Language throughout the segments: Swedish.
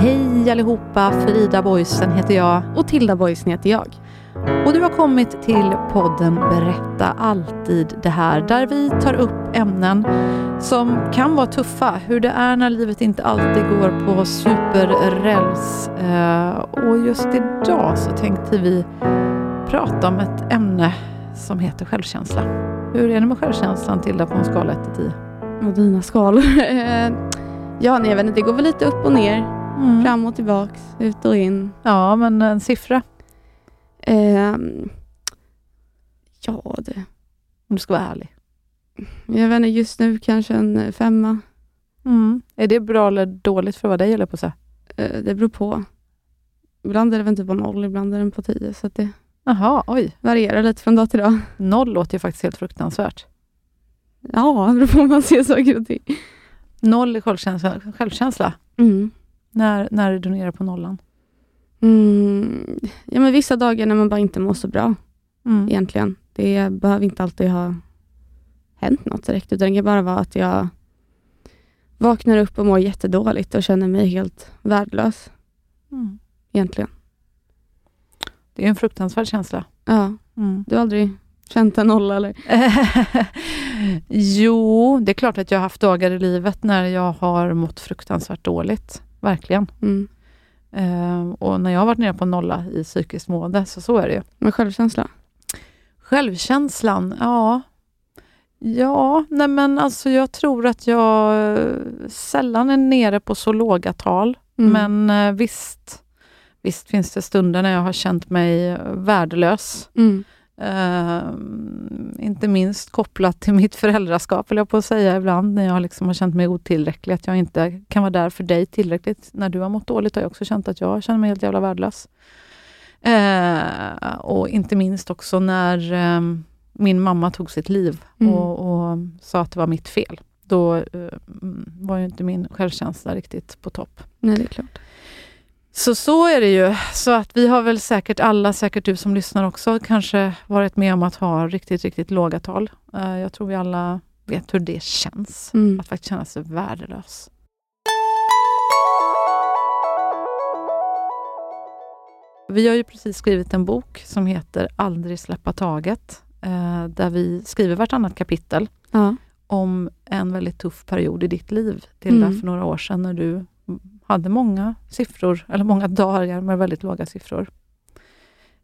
Hej allihopa, Frida Boysen heter jag. Och Tilda Boysen heter jag. Och du har kommit till podden Berätta alltid det här, där vi tar upp ämnen som kan vara tuffa. Hur det är när livet inte alltid går på superräls. Eh, Och just idag så tänkte vi prata om ett ämne som heter självkänsla. Hur är det med självkänslan Tilda på en skala 1 till 10? Och dina skalor. Ja, nej, jag vet inte, det går väl lite upp och ner. Mm. Fram och tillbaks, ut och in. Ja, men en siffra Ehm, ja, det, om du ska vara ärlig. jag vet inte, just nu kanske en eh, femma. Mm. Är det bra eller dåligt för att vara dig, eller på så? Eh, det beror på. Ibland är det väl inte på noll, ibland är den på tio. Så det Jaha, oj. varierar lite från dag till dag. Noll låter ju faktiskt helt fruktansvärt. Ja, det beror på hur man ser saker och ting. Noll i självkänsla. självkänsla. Mm. När, när är du nere på nollan? Mm. Ja, men vissa dagar när man bara inte mår så bra Mm. egentligen. Det behöver inte alltid ha hänt något direkt, utan det kan bara vara att jag vaknar upp och mår jättedåligt och känner mig helt värdelös Mm. egentligen. Det är en fruktansvärd känsla. Ja, Mm. du har aldrig känt en nolla eller? jo, det är klart att jag har haft dagar i livet när jag har mått fruktansvärt dåligt. Verkligen. Mm. Eh, och när jag har varit nere på nolla i psykiskt mående, så så är det ju. Men självkänsla? Självkänslan, ja. Ja, nej men alltså jag tror att jag eh, sällan är nere på så låga tal. Mm. Men eh, visst, visst finns det stunder när jag har känt mig värdelös. Mm. Eh, inte minst kopplat till mitt föräldraskap, vill jag på att säga ibland, när jag liksom har känt mig otillräcklig, att jag inte kan vara där för dig tillräckligt. När du har mått dåligt har jag också känt att jag känner mig helt jävla värdelös. Eh, och inte minst också när eh, min mamma tog sitt liv Mm. och, och sa att det var mitt fel. Då var ju inte min självkänsla riktigt på topp. Nej, det är klart. Så så är det ju. Så att vi har väl säkert alla, säkert du som lyssnar också, kanske varit med om att ha riktigt, riktigt låga tal. Eh, jag tror vi alla vet hur det känns. Mm. Att faktiskt känna sig värdelös. Vi har ju precis skrivit en bok som heter Aldrig släppa taget, eh, där vi skriver vartannat kapitel Ja. om en väldigt tuff period i ditt liv, Tilda, Mm. för några år sedan när du hade många siffror, eller många dagar med väldigt låga siffror.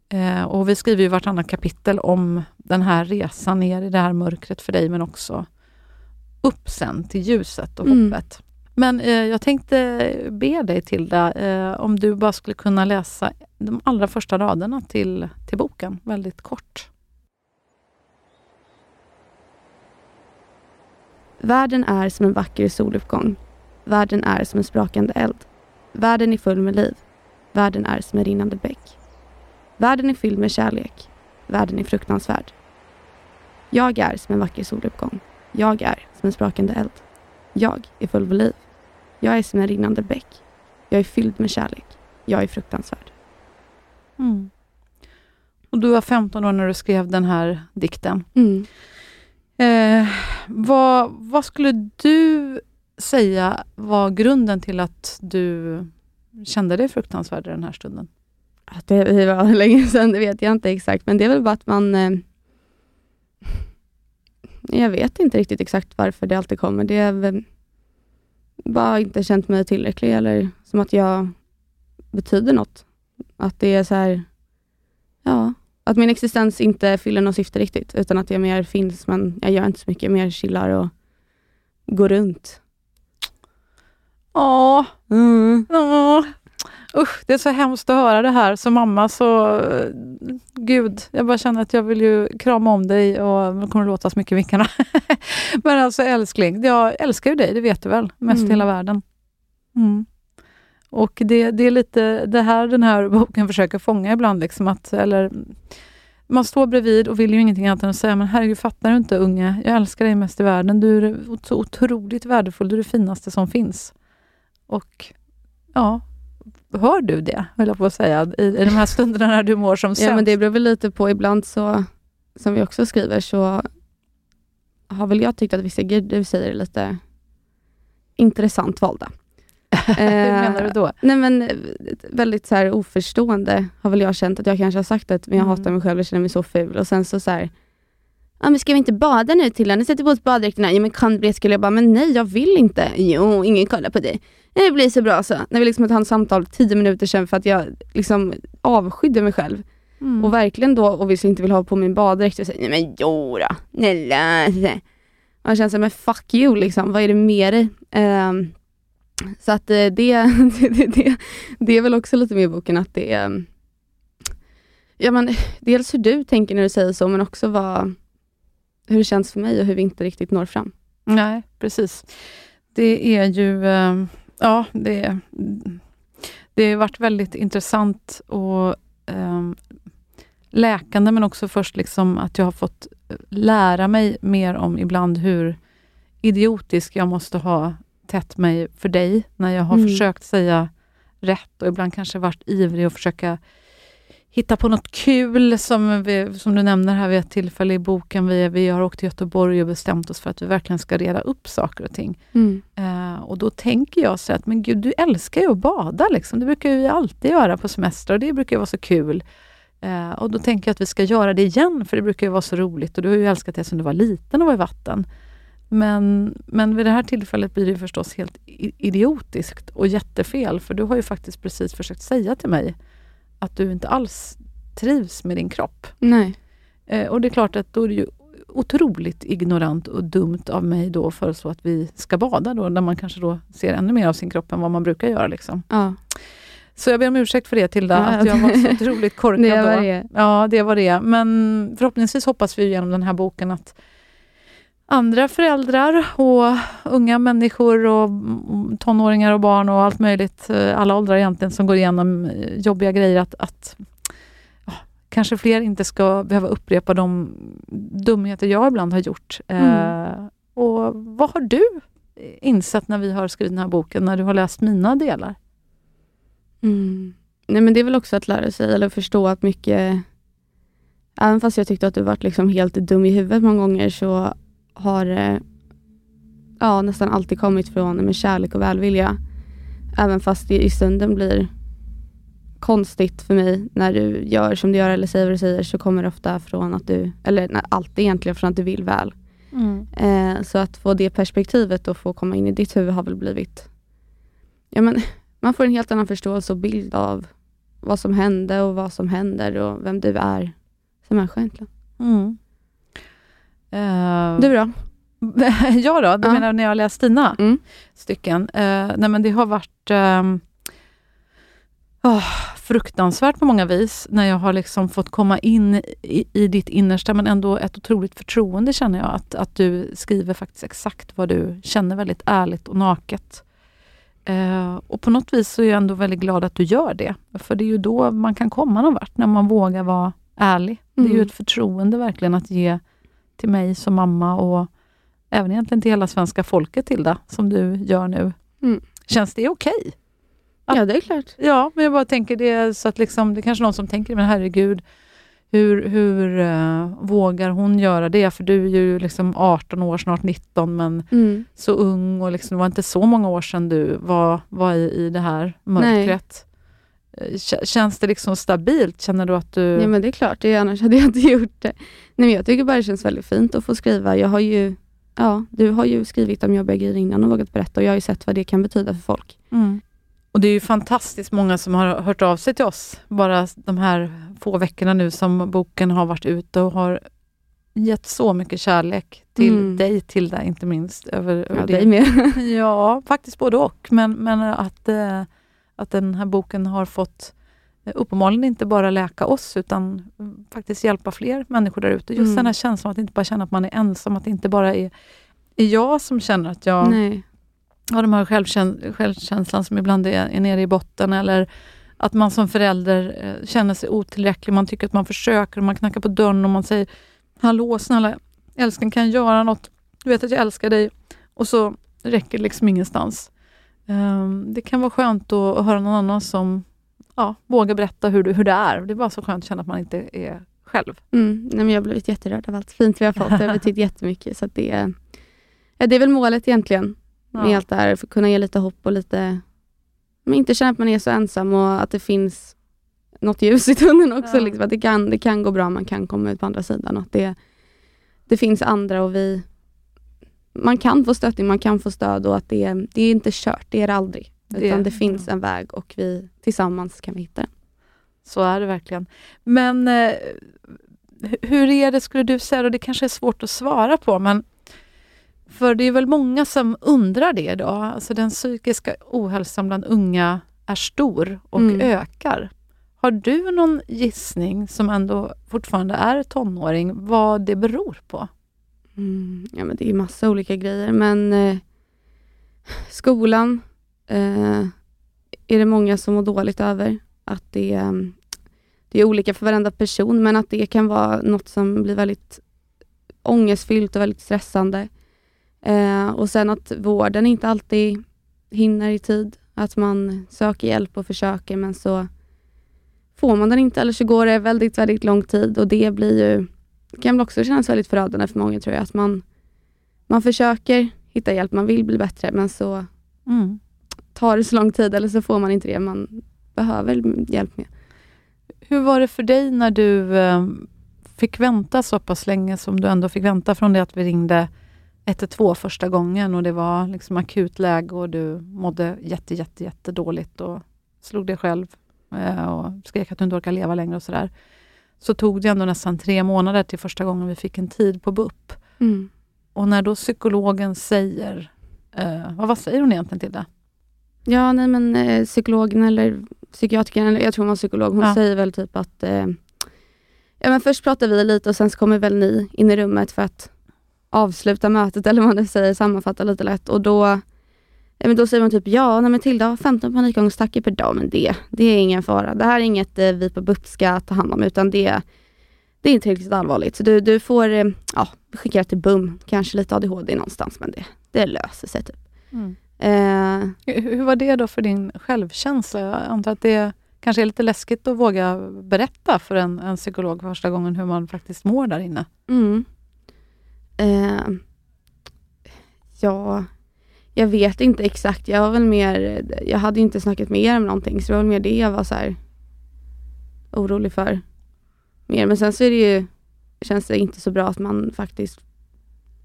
Eh, och vi skriver ju vartannat kapitel om den här resan ner i det här mörkret för dig, men också upp sen till ljuset och Mm. hoppet. Men eh, jag tänkte be dig Tilda, eh, om du bara skulle kunna läsa de allra första raderna till, till boken, väldigt kort. Världen är som en vacker soluppgång. Världen är som en sprakande eld. Världen är full med liv. Världen är som en rinnande bäck. Världen är fylld med kärlek. Världen är fruktansvärd. Jag är som en vacker soluppgång. Jag är som en sprakande eld. Jag är full med liv. Jag är som en rinnande bäck. Jag är fylld med kärlek. Jag är fruktansvärd. Mm. Och du var 15 år när du skrev den här dikten. Mm. Eh, vad, vad skulle du säga var grunden till att du kände dig fruktansvärd i den här stunden? Att det var länge sedan, det vet jag inte exakt. Men det är väl bara att man... Eh, Jag vet inte riktigt exakt varför det alltid kommer. Det är väl bara inte känt mig tillräcklig eller som att jag betyder något. Att det är så här, ja, att min existens inte fyller något syfte riktigt, utan att jag mer finns, men jag gör inte så mycket. Jag mer chillar och går runt. Ja, Mm. Ja. Usch, det är så hemskt att höra det här som mamma. Så gud, jag bara känner att jag vill ju krama om dig och det kommer att låta så mycket i vinkarna. Men alltså älskling, jag älskar ju dig, det vet du väl, mest i Mm. hela världen. Mm. Och det, det är lite det här den här boken försöker fånga ibland. Liksom att, eller, man står bredvid och vill ju ingenting annat än att säga, men herregud, fattar du inte unge? Jag älskar dig mest i världen. Du är så otroligt värdefull, du är det finaste som finns. Och ja, hör du det, höll jag på att säga, i, i de här stunderna när du mår som sämst? Ja, men det beror väl lite på. Ibland så, som vi också skriver, så har väl jag tyckt att vissa grejer du säger är lite intressant valda. Hur menar du då? Nej men eh, väldigt så här oförstående har väl jag känt att jag kanske har sagt att men jag Mm. hatar mig själv och känner mig så ful och sen så så här, Ja men ska vi inte bada nu till Nu sätter på oss baddräkterna. Ja men kan det skulle jag bara, men nej jag vill inte. Jo, ingen kollar på dig. Det blir så bra så. När vi liksom hade ett samtal tio minuter sedan för att jag liksom avskydde mig själv. Mm. Och verkligen då och vi inte vill ha på min baddräkt och säger nej men jodå, snälla. Man känner sig men fuck you liksom, vad är det med dig? Ehm, så att eh, det, det, det, det, det är väl också lite med i boken att det är Ja men dels hur du tänker när du säger så men också vad, hur det känns för mig och hur vi inte riktigt når fram. Nej, precis. Det är ju, eh, ja, det, det har varit väldigt intressant och eh, läkande, men också först liksom att jag har fått lära mig mer om ibland hur idiotisk jag måste ha tätt mig för dig, när jag har Mm. försökt säga rätt och ibland kanske varit ivrig att försöka hitta på något kul som, vi, som du nämner här vid ett tillfälle i boken. Vi, vi har åkt till Göteborg och bestämt oss för att vi verkligen ska reda upp saker och ting. Eh, och då tänker jag så att, men gud, du älskar ju att bada. Liksom. Det brukar vi alltid göra på semester och det brukar ju vara så kul. Eh, och då tänker jag att vi ska göra det igen, för det brukar ju vara så roligt. Och du har ju älskat det sedan du var liten och var i vatten. Men, men vid det här tillfället blir det förstås helt idiotiskt och jättefel, för du har ju faktiskt precis försökt säga till mig att du inte alls trivs med din kropp. Nej. Eh, och det är klart att då är det ju otroligt ignorant och dumt av mig då att föreslå att vi ska bada då, när man kanske då ser ännu mer av sin kropp än vad man brukar göra. Liksom. Ja. Så jag ber om ursäkt för det Tilda, Ja, att jag var så otroligt korkad Det då. var det. Ja, det var det. Men förhoppningsvis hoppas vi genom den här boken att andra föräldrar och unga människor och mm, tonåringar och barn och allt möjligt, eh, alla åldrar egentligen, som går igenom eh, jobbiga grejer, att, att ja, kanske fler inte ska behöva upprepa de dumheter jag ibland har gjort. Eh, och vad har du insett när vi har skrivit den här boken, när du har läst mina delar? Mm. Nej men det är väl också att lära sig eller förstå att mycket, även fast jag tyckte att du varit liksom helt dum i huvudet många gånger så har det ja, nästan alltid kommit från med kärlek och välvilja. Även fast det i stunden blir konstigt för mig när du gör som du gör eller säger vad du säger så kommer det ofta från att du, eller nej, alltid egentligen från att du vill väl. Eh, så att få det perspektivet och få komma in i ditt huvud har väl blivit ja, men, man får en helt annan förståelse och bild av vad som hände och vad som händer och vem du är som människa egentligen. Mm. Eh, Du då? ja då, du Ja. menar när jag läst dina Mm. stycken? Eh, nej men det har varit ehm, åh, fruktansvärt på många vis, när jag har liksom fått komma in i, i ditt innersta, men ändå ett otroligt förtroende känner jag, att, att du skriver faktiskt exakt vad du känner väldigt ärligt och naket. Eh, och på något vis så är jag ändå väldigt glad att du gör det, för det är ju då man kan komma någon vart, när man vågar vara ärlig. Det är ju Mm. ett förtroende verkligen att ge till mig som mamma och även egentligen till hela svenska folket, Tilda, som du gör nu. Mm. Känns det okej? Att- Ja, det är klart. Ja, men jag bara tänker det så att liksom, det är kanske någon som tänker, men herregud, hur, hur eh, vågar hon göra det? För du är ju liksom 18 år, snart 19, men Mm. så ung och liksom, det var inte så många år sedan du var, var i, i det här mörkret. Eh, Känns det liksom stabilt? Känner du att du... Ja men det är klart, det, annars hade jag inte gjort det. Nej men jag tycker bara det känns väldigt fint att få skriva. Jag har ju, ja, du har ju skrivit om jobbiga grejer innan och vågat berätta och jag har ju sett vad det kan betyda för folk. Mm. Och det är ju fantastiskt många som har hört av sig till oss bara de här få veckorna nu som boken har varit ute och har gett så mycket kärlek till Mm. dig, Tilda, inte minst. Över, över Ja, dig med. Ja, faktiskt både och. Men, men att, eh, att den här boken har fått eh, uppenbarligen inte bara läka oss utan mm, faktiskt hjälpa fler människor där ute. Just Mm. den här känslan att inte bara känna att man är ensam, att det inte bara är, är jag som känner att jag Nej. har de här självkäns- självkänslan som ibland är, är nere i botten eller att man som förälder eh, känner sig otillräcklig. Man tycker att man försöker och man knackar på dörren och man säger Hallå snälla älskling kan jag göra något? Du vet att jag älskar dig. Och så räcker det liksom ingenstans. Ehm, det kan vara skönt att, höra någon annan som ja, vågar berätta hur, hur det är. Det är bara så skönt att känna att man inte är själv. Mm. Nej, men jag har blivit jätterörd av allt fint vi har fått. Det har betytt jättemycket. Så det, är, ja, det är väl målet egentligen. Med Ja. allt det här, för att kunna ge lite hopp och lite... Men inte känna att man är så ensam och att det finns något ljus i tunneln också. Ja. Liksom, att det kan, det kan gå bra, man kan komma ut på andra sidan. Att det, det finns andra och vi... Man kan få stöttning, man kan få stöd och att det, är- det är inte kört, det är det aldrig. Det- Utan det finns en väg och vi tillsammans kan vi hitta den. Så är det verkligen. Men eh, hu- hur är det, skulle du säga, och det kanske är svårt att svara på, men för det är väl många som undrar det idag. Alltså den psykiska ohälsan bland unga är stor och Mm. ökar. Har du någon gissning, som ändå fortfarande är tonåring, vad det beror på? Mm, ja, men det är massa olika grejer, men eh, skolan eh, är det många som mår dåligt över. Att det, eh, det är olika för varenda person, men att det kan vara något som blir väldigt ångestfyllt och väldigt stressande. Eh, och sen att vården inte alltid hinner i tid. Att man söker hjälp och försöker, men så får man den inte, eller så går det väldigt, väldigt lång tid och det blir ju det kan väl också kännas väldigt förödande för många tror jag. Att man, man försöker hitta hjälp, man vill bli bättre men så Mm. tar det så lång tid eller så får man inte det man behöver hjälp med. Hur var det för dig när du eh, fick vänta så pass länge som du ändå fick vänta från det att vi ringde 112 första gången och det var liksom akut läge och du mådde jätte, jätte, jätte dåligt och slog dig själv eh, och skrek att du inte orkar leva längre och sådär. Så tog det ändå nästan tre månader till första gången vi fick en tid på BUP. Mm. Och när då psykologen säger, eh, vad, vad säger hon egentligen till det? Ja, nej men eh, psykologen eller psykiatrikern, eller jag tror hon var psykolog, hon Ja. säger väl typ att eh, ja, men först pratar vi lite och sen så kommer väl ni in i rummet för att avsluta mötet eller vad man nu säger, sammanfatta lite lätt och då men då säger man typ ja, nej men Tilda har 15 panikångestattacker per dag, men det, det är ingen fara. Det här är inget eh, vi på BUP ska ta hand om utan det, det är inte riktigt allvarligt. Så du, du får eh, ja, skicka till BUM, kanske lite ADHD någonstans men det, det löser sig. Typ. Eh, Hur, hur var det då för din självkänsla? Jag antar att det kanske är lite läskigt att våga berätta för en, en psykolog för första gången hur man faktiskt mår där inne. Mm. Eh, ja, jag vet inte exakt. Jag var väl mer, jag hade ju inte snackat med er om någonting så det var väl mer det jag var så här orolig för. Mer. Men sen så är det ju, känns det inte så bra att man faktiskt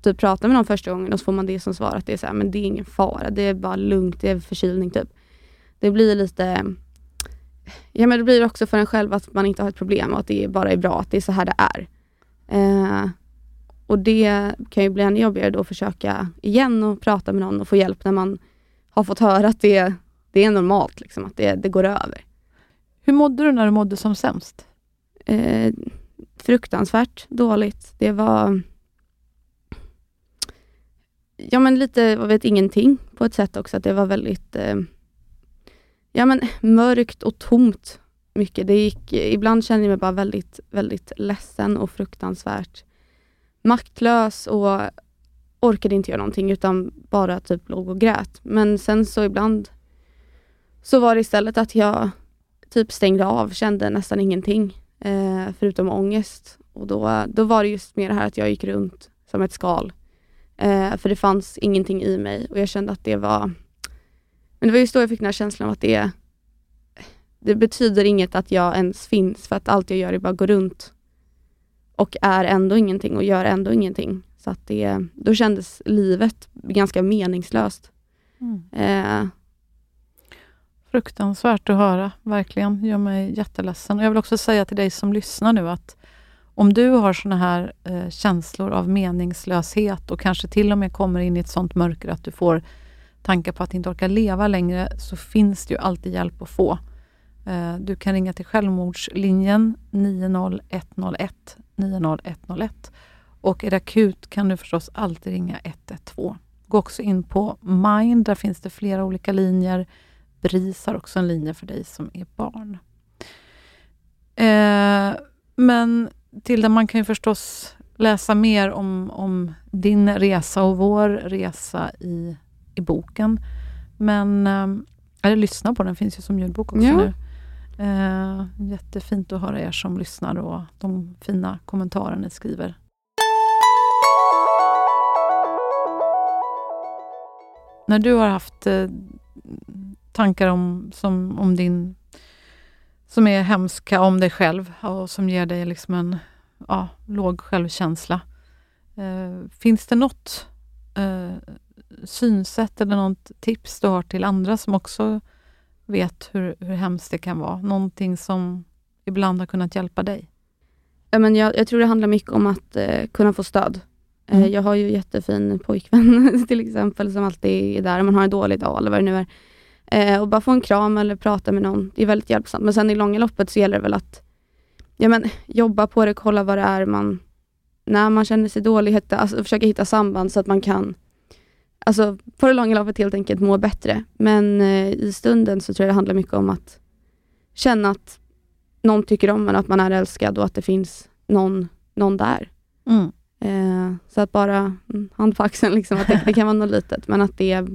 typ pratar med någon första gången och så får man det som svar att det är så här, men det är ingen fara, det är bara lugnt, det är förkylning typ. Det blir lite, ja men det blir också för en själv att man inte har ett problem och att det bara är bra, att det är så här det är. Eh, och det kan ju bli ännu jobbigare då att försöka igen och prata med någon och få hjälp när man har fått höra att det, det är normalt, liksom, att det, det går över. Hur mådde du när du mådde som sämst? Eh, fruktansvärt dåligt. Det var Ja men lite, jag vet ingenting på ett sätt också. Att det var väldigt eh, Ja men mörkt och tomt mycket. Det gick, ibland kände jag mig bara väldigt, väldigt ledsen och fruktansvärt maktlös och orkade inte göra någonting utan bara typ låg och grät. Men sen så ibland så var det istället att jag typ stängde av, kände nästan ingenting eh, förutom ångest. Och då, då var det just mer det här att jag gick runt som ett skal. Eh, för det fanns ingenting i mig och jag kände att det var Men det var just då jag fick den här känslan av att det det betyder inget att jag ens finns för att allt jag gör är bara att gå runt och är ändå ingenting och gör ändå ingenting. Så att det, då kändes livet ganska meningslöst. Mm. Eh, Fruktansvärt att höra, verkligen. Gör mig jätteledsen. Och jag vill också säga till dig som lyssnar nu att om du har såna här eh, känslor av meningslöshet och kanske till och med kommer in i ett sånt mörker att du får tankar på att inte orka leva längre, så finns det ju alltid hjälp att få. Eh, du kan ringa till självmordslinjen 90101 90101 och är det akut kan du förstås alltid ringa 112. Gå också in på Mind, där finns det flera olika linjer. BRIS har också en linje för dig som är barn. Eh, men Tilda, man kan ju förstås läsa mer om, om din resa och vår resa i, i boken. Men, eh, eller lyssna på den, finns ju som ljudbok också Ja. nu. Eh, jättefint att höra er som lyssnar och de fina kommentarer ni skriver. När du har haft eh, tankar om, som, om din som är hemska om dig själv och som ger dig liksom en ja, låg självkänsla. Eh, finns det något eh, synsätt eller något tips du har till andra som också vet hur, hur hemskt det kan vara? Någonting som ibland har kunnat hjälpa dig? Ja, men jag, jag tror det handlar mycket om att eh, kunna få stöd. Eh, Mm. jag har ju jättefin pojkvän till exempel som alltid är där om man har en dålig dag eller vad det nu är. Eh, och bara få en kram eller prata med någon, det är väldigt hjälpsamt. Men sen i långa loppet så gäller det väl att ja, men, jobba på det, kolla vad det är man, när man känner sig dålig, hitta, alltså, försöka hitta samband så att man kan Alltså på det långa loppet helt enkelt må bättre. Men eh, i stunden så tror jag det handlar mycket om att känna att någon tycker om en, att man är älskad och att det finns någon, någon där. Mm. Eh, så att bara mm, hand på axeln, liksom, att det, det kan vara något litet, men att det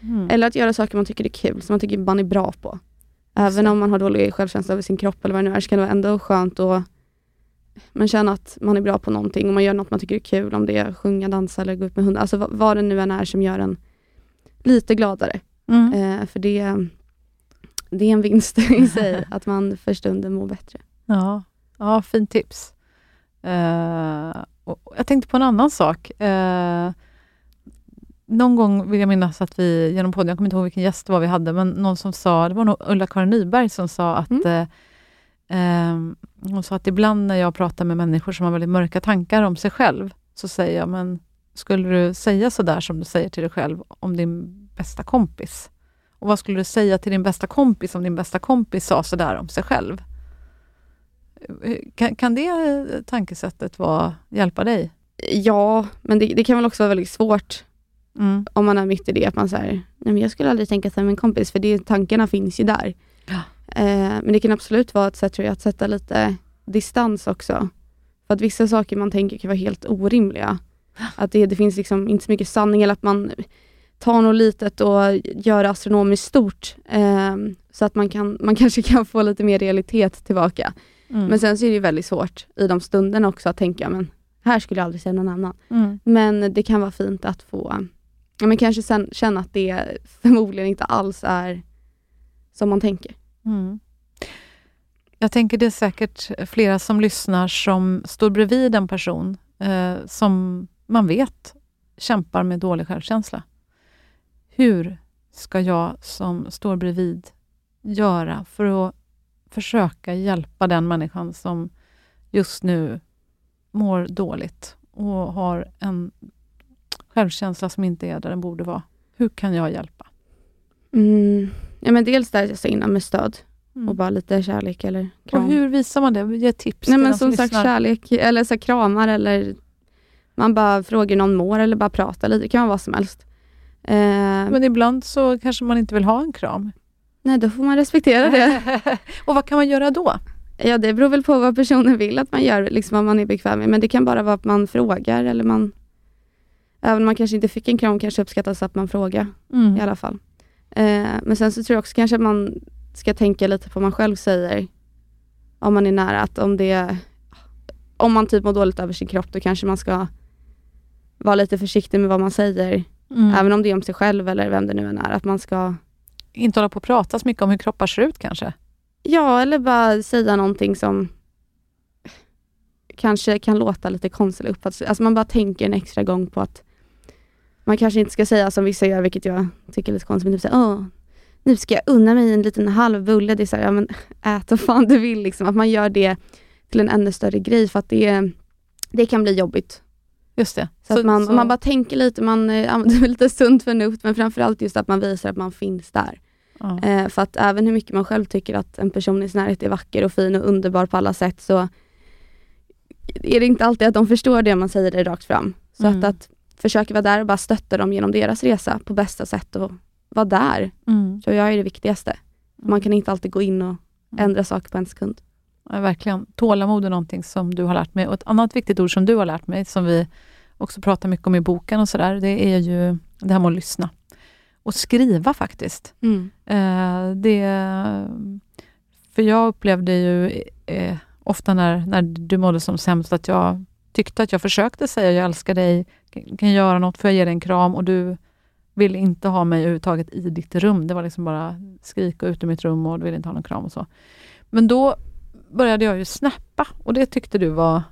Mm. eller att göra saker man tycker är kul, som man tycker man är bra på. Även om man har dålig självkänsla över sin kropp eller vad det nu är, så kan det vara ändå skönt att man känner att man är bra på någonting och man gör något man tycker är kul, om det är sjunga, dansa eller gå ut med hundar. Alltså vad, vad det nu än är som gör en lite gladare. Mm. Eh, för det, det är en vinst i sig, att man för stunden mår bättre. Ja, ja fint tips. Och jag tänkte på en annan sak. Eh, någon gång vill jag minnas att vi genom podden, jag kommer inte ihåg vilken gäst det var vi hade, men någon som sa, det var nog Ulla-Karin Nyberg som sa att Mm. eh, eh, hon sa att ibland när jag pratar med människor som har väldigt mörka tankar om sig själv, så säger jag, men skulle du säga så där som du säger till dig själv om din bästa kompis? Och vad skulle du säga till din bästa kompis om din bästa kompis sa så där om sig själv? Kan, kan det eh, tankesättet vara, hjälpa dig? Ja, men det, det kan väl också vara väldigt svårt Mm. om man är mitt i det, att man säger, nej men jag skulle aldrig tänka som min kompis, för det, tankarna finns ju där. Ja. Eh, men det kan absolut vara ett sätt att sätta lite distans också. För att vissa saker man tänker kan vara helt orimliga. Att det, det finns liksom inte så mycket sanning, eller att man tar något litet och gör det astronomiskt stort. Eh, så att man, kan, man kanske kan få lite mer realitet tillbaka. Mm. Men sen så är det väldigt svårt i de stunderna också att tänka, men här skulle jag aldrig säga någon annan. Mm. Men det kan vara fint att få, ja, men kanske sen, känna att det förmodligen inte alls är som man tänker. Mm. Jag tänker det är säkert flera som lyssnar som står bredvid en person eh, som man vet kämpar med dålig självkänsla. Hur ska jag som står bredvid göra för att försöka hjälpa den människan som just nu mår dåligt och har en självkänsla som inte är där den borde vara? Hur kan jag hjälpa? Mm. Ja, men dels där jag sa innan med stöd Mm. och bara lite kärlek eller Och kram. hur visar man det? Ge tips Nej men den som sagt lyssnar. kärlek, eller så kramar eller man bara frågar någon mår eller bara pratar lite, det kan vara vad som helst. Eh, Men ibland så kanske man inte vill ha en kram. nej, då får man respektera det. och vad kan man göra då? Ja, det beror väl på vad personen vill att man gör, liksom vad man är bekväm med. Men det kan bara vara att man frågar eller man... Även om man kanske inte fick en kram kanske uppskattas att man frågar Mm. i alla fall. Eh, men sen så tror jag också kanske att man ska tänka lite på vad man själv säger. Om man är nära, att om det... Om man typ mår dåligt över sin kropp, då kanske man ska vara lite försiktig med vad man säger. Mm. Även om det är om sig själv eller vem det nu än är. Att man ska... Inte hålla på och prata så mycket om hur kroppar ser ut kanske. Ja, eller bara säga någonting som kanske kan låta lite konstigt eller uppfattas. Alltså man bara tänker en extra gång på att man kanske inte ska säga som vissa gör, vilket jag tycker är lite konstigt, men typ säga åh, nu ska jag unna mig en liten halv bulle. Det är så här, ja men ät vad fan du vill liksom. Att man gör det till en ännu större grej för att det, det kan bli jobbigt. Just det. Så, att man, man bara tänker lite, man eh, använder lite sunt förnuft, men framförallt just att man visar att man finns där. ja. Eh, för att även hur mycket man själv tycker att en person i sin närhet är vacker och fin och underbar på alla sätt, så är det inte alltid att de förstår det man säger det rakt fram. Så Mm. att, att försöka vara där och bara stötta dem genom deras resa på bästa sätt och vara där, Mm. tror jag är det viktigaste. Man kan inte alltid gå in och ändra saker på en sekund. Ja, verkligen. Tålamod är någonting som du har lärt mig. Och ett annat viktigt ord som du har lärt mig, som vi också pratar mycket om i boken och sådär, det är ju det här med att lyssna. Och skriva faktiskt. Eh, det, för jag upplevde ju eh, ofta när, när du mådde som sämst att jag tyckte att jag försökte säga jag älskar dig, kan, göra något, får jag ge dig en kram? Och du ville inte ha mig överhuvudtaget i ditt rum. Det var liksom bara skrika ut ur mitt rum och du ville inte ha någon kram och så. Men då började jag ju snappa och det tyckte du var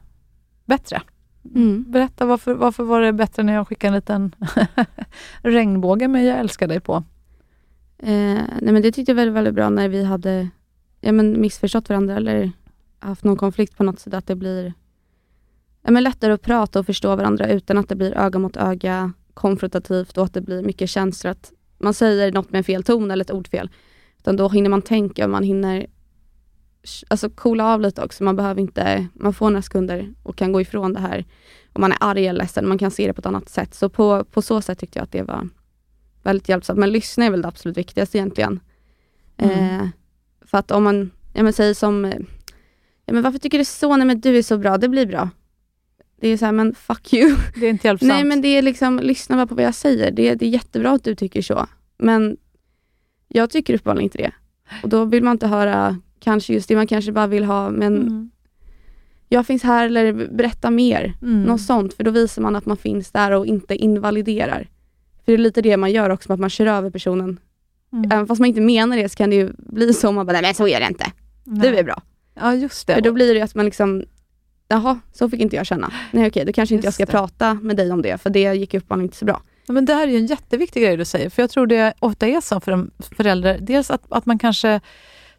bättre. Mm. Berätta, varför, varför var det bättre när jag skickade en liten regnbåge med jag älskar dig på? Eh, nej men det tyckte jag var väldigt, väldigt bra när vi hade ja, men missförstått varandra eller haft någon konflikt på något sätt. Att det blir ja, men lättare att prata och förstå varandra utan att det blir öga mot öga, konfrontativt och att det blir mycket känslor. Att man säger något med en fel ton eller ett ord fel. Utan då hinner man tänka och man hinner alltså, coola av lite också. Man behöver inte, man får några sekunder och kan gå ifrån det här. Om man är arg eller ledsen, man kan se det på ett annat sätt. Så på, på så sätt tyckte jag att det var väldigt hjälpsamt. Men lyssna är väl det absolut viktigaste egentligen. Mm. Eh, för att om man, ja men säger som, ja men varför tycker du så? Nej men du är så bra, det blir bra. Det är så här, men fuck you. Det är inte hjälpsamt. Nej men det är liksom, lyssna bara på vad jag säger. Det, är- det är jättebra att du tycker så. Men jag tycker uppenbarligen inte det. Och då vill man inte höra kanske just det man kanske bara vill ha, men Mm. jag finns här eller berätta mer. Mm. Något sånt, för då visar man att man finns där och inte invaliderar. För det är lite det man gör också, att man kör över personen. Mm. Även fast man inte menar det så kan det ju bli så, man bara, nej men så är det inte. Nej. Du är bra. Ja, just det. För då blir det att man liksom, jaha, så fick inte jag känna. Nej okej, då kanske inte jag Just ska det. prata med dig om det, för det gick uppenbarligen inte så bra. Ja, Men det här är ju en jätteviktig grej du säger, för jag tror det ofta är så för en förälder. Dels att, att man kanske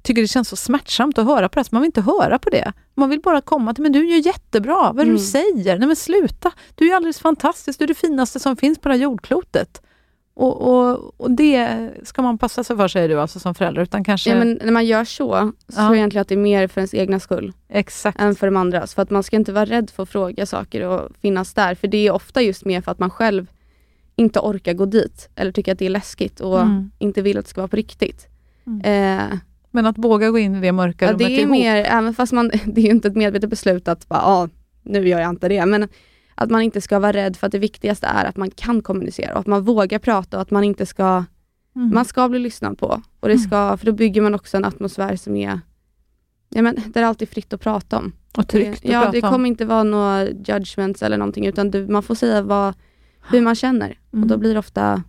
tycker det känns så smärtsamt att höra på det, man vill inte höra på det. Man vill bara komma till, men du är ju jättebra, vad är det Mm. du säger? Nej men sluta, du är alldeles fantastisk, du är det finaste som finns på det här jordklotet. Och, och, och det ska man passa sig för, säger du alltså som förälder, utan kanske... Ja, men när man gör så, så Ja. tror jag egentligen att det är mer för ens egna skull Exakt. än för de andras. För att man ska inte vara rädd för att fråga saker och finnas där. För det är ofta just mer för att man själv inte orkar gå dit eller tycker att det är läskigt och Mm. inte vill att det ska vara på riktigt. Mm. Eh, Men att våga gå in i det mörka ja, rummet det är ihop. mer, även fast man, det är ju inte ett medvetet beslut att bara, ah, nu gör jag inte det. Men att man inte ska vara rädd för att det viktigaste är att man kan kommunicera och att man vågar prata och att man inte ska Mm. man ska bli lyssnad på. Och det ska, För då bygger man också en atmosfär som är ja, men, där det är alltid fritt att prata om. och tryggt att ja, prata det om. kommer inte vara några judgments eller någonting, utan du, man får säga vad, hur man känner. Och då Mm. blir det ofta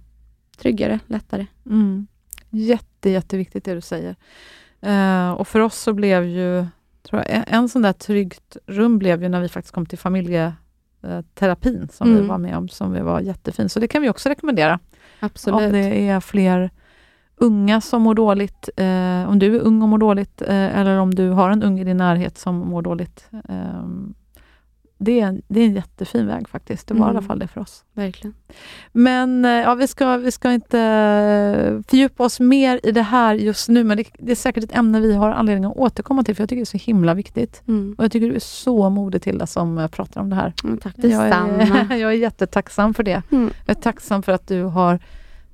tryggare, lättare. Mm. Jätte, jätteviktigt det du säger. Eh, och för oss så blev ju, tror jag, en, en sån där tryggt rum blev ju när vi faktiskt kom till familjeterapin som vi Mm. var med om, som vi var jättefin. Så det kan vi också rekommendera. Absolut. Om det är fler unga som mår dåligt, eh, om du är ung och mår dåligt, eh, eller om du har en ung i din närhet som mår dåligt. Eh, det, är, en- det är en jättefin väg faktiskt. Det var i alla Mm. fall det för oss. Verkligen. Men eh, ja, vi, ska, vi ska inte eh, fördjupa oss mer i det här just nu, men det, det är säkert ett ämne vi har anledning att återkomma till, för jag tycker det är så himla viktigt. Mm. Och jag tycker du är så modig Tilda som eh, pratar om det här. Men tack Jag är, jag är jättetacksam för det. Mm. Jag är tacksam för att du har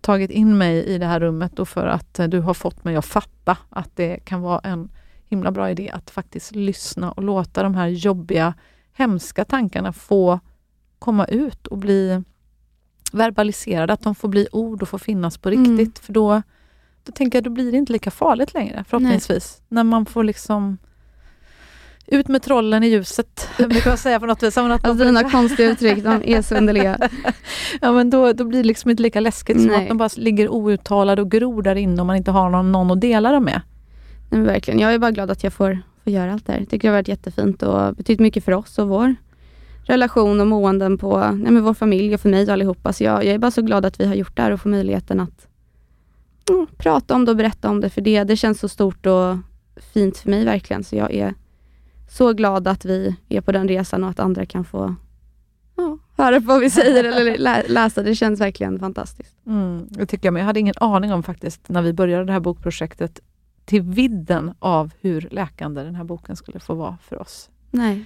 tagit in mig i det här rummet och för att du har fått mig att fatta att det kan vara en himla bra idé att faktiskt lyssna och låta de här jobbiga, hemska tankarna få komma ut och bli verbaliserade, att de får bli ord och få finnas på Mm. riktigt. För då, då tänker jag, då blir det inte lika farligt längre förhoppningsvis. När man får liksom ut med trollen i ljuset, brukar jag säga på något vis. Som att man Alltså får dina konstiga uttryck, de är så underliga. Ja, men då, då blir det liksom inte lika läskigt som Nej. att de bara ligger outtalade och gror där inne och man inte har någon, någon att dela dem med. Nej, verkligen. Jag är bara glad att jag får, få göra allt det här. Jag tycker det har varit jättefint och betytt mycket för oss och vår relation och måenden på nej, men vår familj och för mig och allihopa. Så jag, jag är bara så glad att vi har gjort det här och får möjligheten att mm, prata om det och berätta om det. För det, det känns så stort och fint för mig verkligen. Så jag är så glad att vi är på den resan och att andra kan få ja, höra på vad vi säger eller lä läsa. Det känns verkligen fantastiskt. Mm, det tycker jag med. Jag hade ingen aning om faktiskt när vi började det här bokprojektet till vidden av hur läkande den här boken skulle få vara för oss. Nej.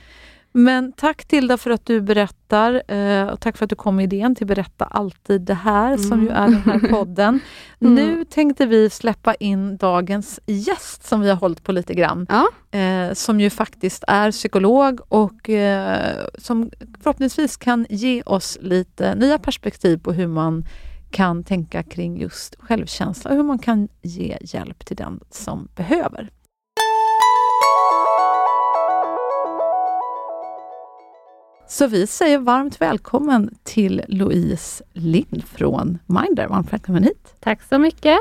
Men tack Tilda för att du berättar eh, och tack för att du kom med idén till Berätta alltid det här mm. som ju är den här podden. mm. Nu tänkte vi släppa in dagens gäst som vi har hållit på lite grann. Ja. Eh, som ju faktiskt är psykolog och eh, som förhoppningsvis kan ge oss lite nya perspektiv på hur man kan tänka kring just självkänsla och hur man kan ge hjälp till den som behöver. Så vi säger varmt välkommen till Louise Lind från Minder. Varmt välkommen hit! Tack så mycket!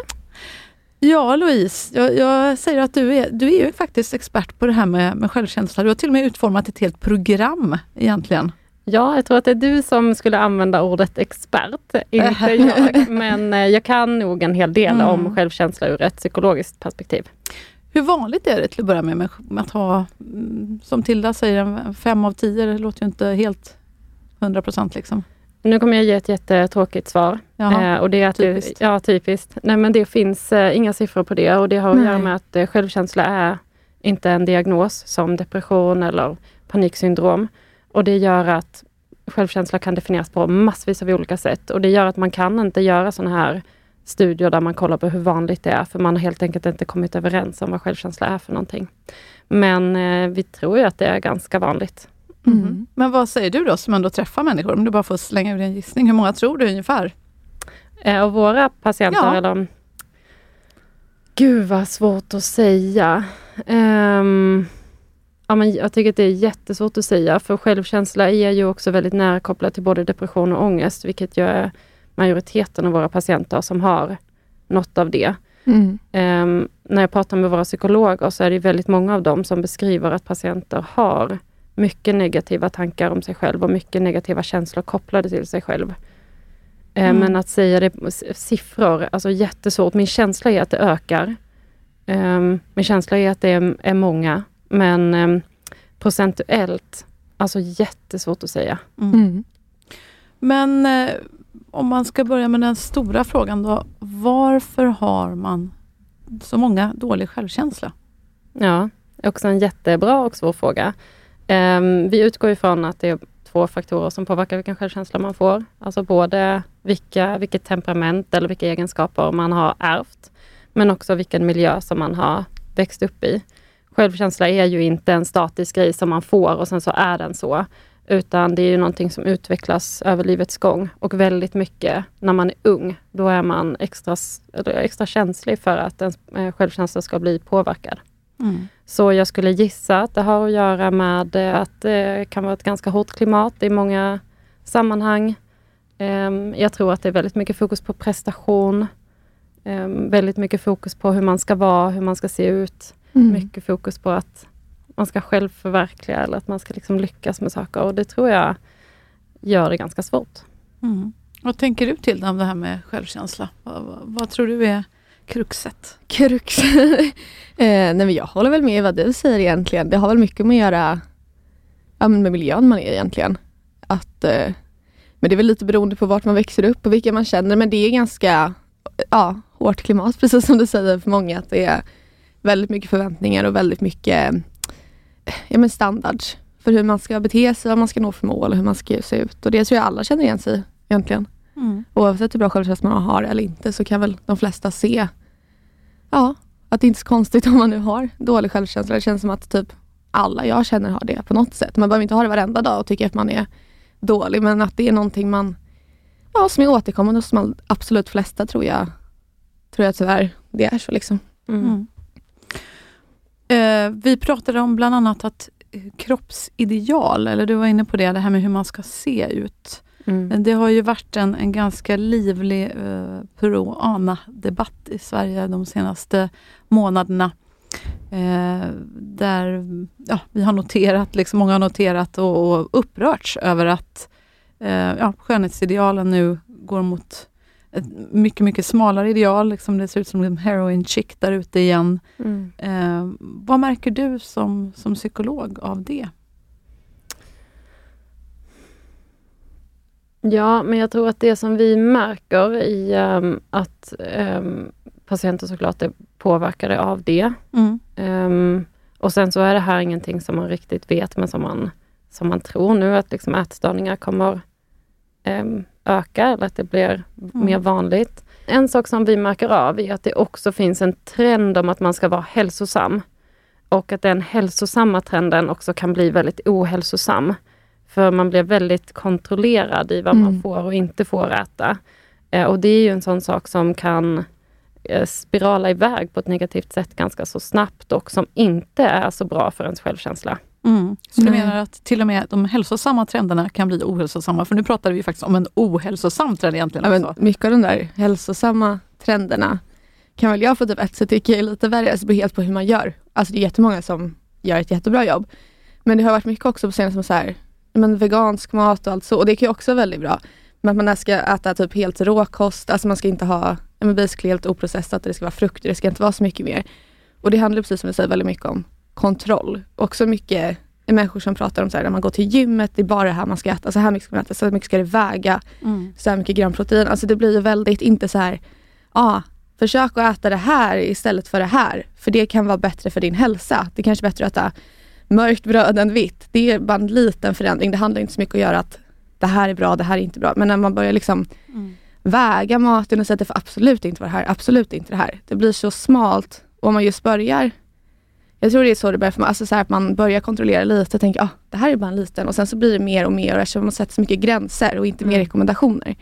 Ja Louise, jag, jag, säger att du är, du är ju faktiskt expert på det här med, med självkänsla. Du har till och med utformat ett helt program egentligen. Ja, jag tror att det är du som skulle använda ordet expert, inte jag. Men eh, jag kan nog en hel del mm. om självkänsla ur ett psykologiskt perspektiv. Hur vanligt är det till att börja med, med, att ha, mm, som Tilda säger, fem av tio? Det låter ju inte helt hundra procent. Liksom. Nu kommer jag ge ett jättetråkigt svar. Jaha, eh, och det är att typiskt. Det, ja, typiskt. Nej, men det finns eh, inga siffror på det och det har att Nej. göra med att eh, självkänsla är inte en diagnos som depression eller paniksyndrom. Och det gör att självkänsla kan definieras på massvis av olika sätt och det gör att man kan inte göra sådana här studier där man kollar på hur vanligt det är, för man har helt enkelt inte kommit överens om vad självkänsla är för någonting. Men eh, vi tror ju att det är ganska vanligt. Mm. Mm. Men vad säger du då som ändå träffar människor? Om du bara får slänga ur en gissning. Hur många tror du ungefär? Eh, av våra patienter? Ja. Eller? Gud vad svårt att säga. Um, ja, men jag tycker att det är jättesvårt att säga, för självkänsla är ju också väldigt nära kopplat till både depression och ångest, vilket ju är majoriteten av våra patienter som har något av det. Mm. Um, när jag pratar med våra psykologer så är det väldigt många av dem som beskriver att patienter har mycket negativa tankar om sig själv och mycket negativa känslor kopplade till sig själv. Ehm, mm. Men att säga det siffror, alltså jättesvårt. Min känsla är att det ökar. Um, min känsla är att det är, är många, men um, procentuellt, alltså jättesvårt att säga. Mm. mm. Men eh, om man ska börja med den stora frågan då. Varför har man så många dålig självkänsla? Ja, också en jättebra och svår fråga. Um, vi utgår ifrån att det är två faktorer som påverkar vilken självkänsla man får. Alltså både vilka, vilket temperament eller vilka egenskaper man har ärvt, men också vilken miljö som man har växt upp i. Självkänsla är ju inte en statisk grej som man får och sen så är den så. Utan det är ju någonting som utvecklas över livets gång och väldigt mycket när man är ung. Då är man extra, extra känslig för att ens eh, självkänsla ska bli påverkad. Mm. Så jag skulle gissa att det har att göra med eh, att det kan vara ett ganska hårt klimat i många sammanhang. Ehm, jag tror att det är väldigt mycket fokus på prestation. Ehm, väldigt mycket fokus på hur man ska vara, hur man ska se ut. Mm. Mycket fokus på att man ska själv förverkliga eller att man ska liksom lyckas med saker. Och det tror jag gör det ganska svårt. Mm. Vad tänker du till om det här med självkänsla? Vad, vad, vad tror du är kruxet? Krux? eh, nej men jag håller väl med i vad du säger egentligen. Det har väl mycket med att göra ja, med miljön man är egentligen. Att, eh, men det är väl lite beroende på vart man växer upp och vilka man känner. Men det är ganska ja, hårt klimat, precis som du säger för många. Att det är väldigt mycket förväntningar och väldigt mycket ja, men standards för hur man ska bete sig, vad man ska nå för mål och hur man ska se ut. Och det tror jag alla känner igen sig egentligen. Mm. Oavsett hur bra självkänsla man har eller inte så kan väl de flesta se ja, att det inte är så konstigt om man nu har dålig självkänsla. Det känns som att typ alla jag känner har det på något sätt. Man behöver inte ha det varenda dag och tycka att man är dålig, men att det är någonting man ja, som är återkommande hos de absolut flesta tror jag, tror jag tyvärr det är så. liksom. Mm. Mm. Eh, vi pratade om bland annat att eh, kroppsideal, eller du var inne på det, det här med hur man ska se ut. Mm. Det har ju varit en, en ganska livlig eh, pro-ana-debatt i Sverige de senaste månaderna. eh, där ja, vi har noterat, liksom många har noterat och, och upprörts över att eh, ja, skönhetsidealen nu går mot ett mycket, mycket smalare ideal. Liksom det ser ut som en heroin chick där ute igen. Mm. Eh, vad märker du som, som psykolog av det? Ja, men jag tror att det som vi märker i um, att um, patienter såklart är påverkade av det. Mm. Um, och sen så är det här ingenting som man riktigt vet, men som man, som man tror nu att liksom ätstörningar kommer um, öka, eller att det blir Mm. mer vanligt. En sak som vi märker av är att det också finns en trend om att man ska vara hälsosam. Och att den hälsosamma trenden också kan bli väldigt ohälsosam. För man blir väldigt kontrollerad i vad man Mm. får och inte får äta. Eh, och det är ju en sån sak som kan eh, spirala iväg på ett negativt sätt ganska så snabbt och som inte är så bra för ens självkänsla. Mm. Så du menar att till och med de hälsosamma trenderna kan bli ohälsosamma? För nu pratar vi faktiskt om en ohälsosam trend egentligen. Ja, men också. mycket av de där hälsosamma trenderna kan väl jag på typ ett sätt tycka är lite värre, alltså det beror helt på hur man gör. Alltså det är jättemånga som gör ett jättebra jobb. Men det har varit mycket också på senaste som så här, men vegansk mat och allt så, och det kan ju också vara väldigt bra. Men att man ska äta typ helt råkost, alltså man ska inte ha, men basically helt oprocessat, det ska vara frukter, det ska inte vara så mycket mer. Och det handlar precis som vi säger väldigt mycket om kontroll. Också mycket människor som pratar om så här, när man går till gymmet, det är bara det här man ska äta, så här mycket ska man äta, så här mycket ska det väga Mm. så här mycket gram protein. Alltså det blir ju väldigt, inte så här, ah, försök att äta det här istället för det här. För det kan vara bättre för din hälsa. Det är kanske är bättre att äta mörkt bröd än vitt. Det är bara en liten förändring. Det handlar inte så mycket om att göra att det här är bra, det här är inte bra. Men när man börjar liksom Mm. väga maten och säga att det får absolut inte vara det här, absolut inte det här. Det blir så smalt. Och om man just börjar jag tror det är så det börjar för mig. Alltså så här att man börjar kontrollera lite och tänker ah, det här är bara en liten och sen så blir det mer och mer och eftersom man sätter så mycket gränser och inte mer Mm. rekommendationer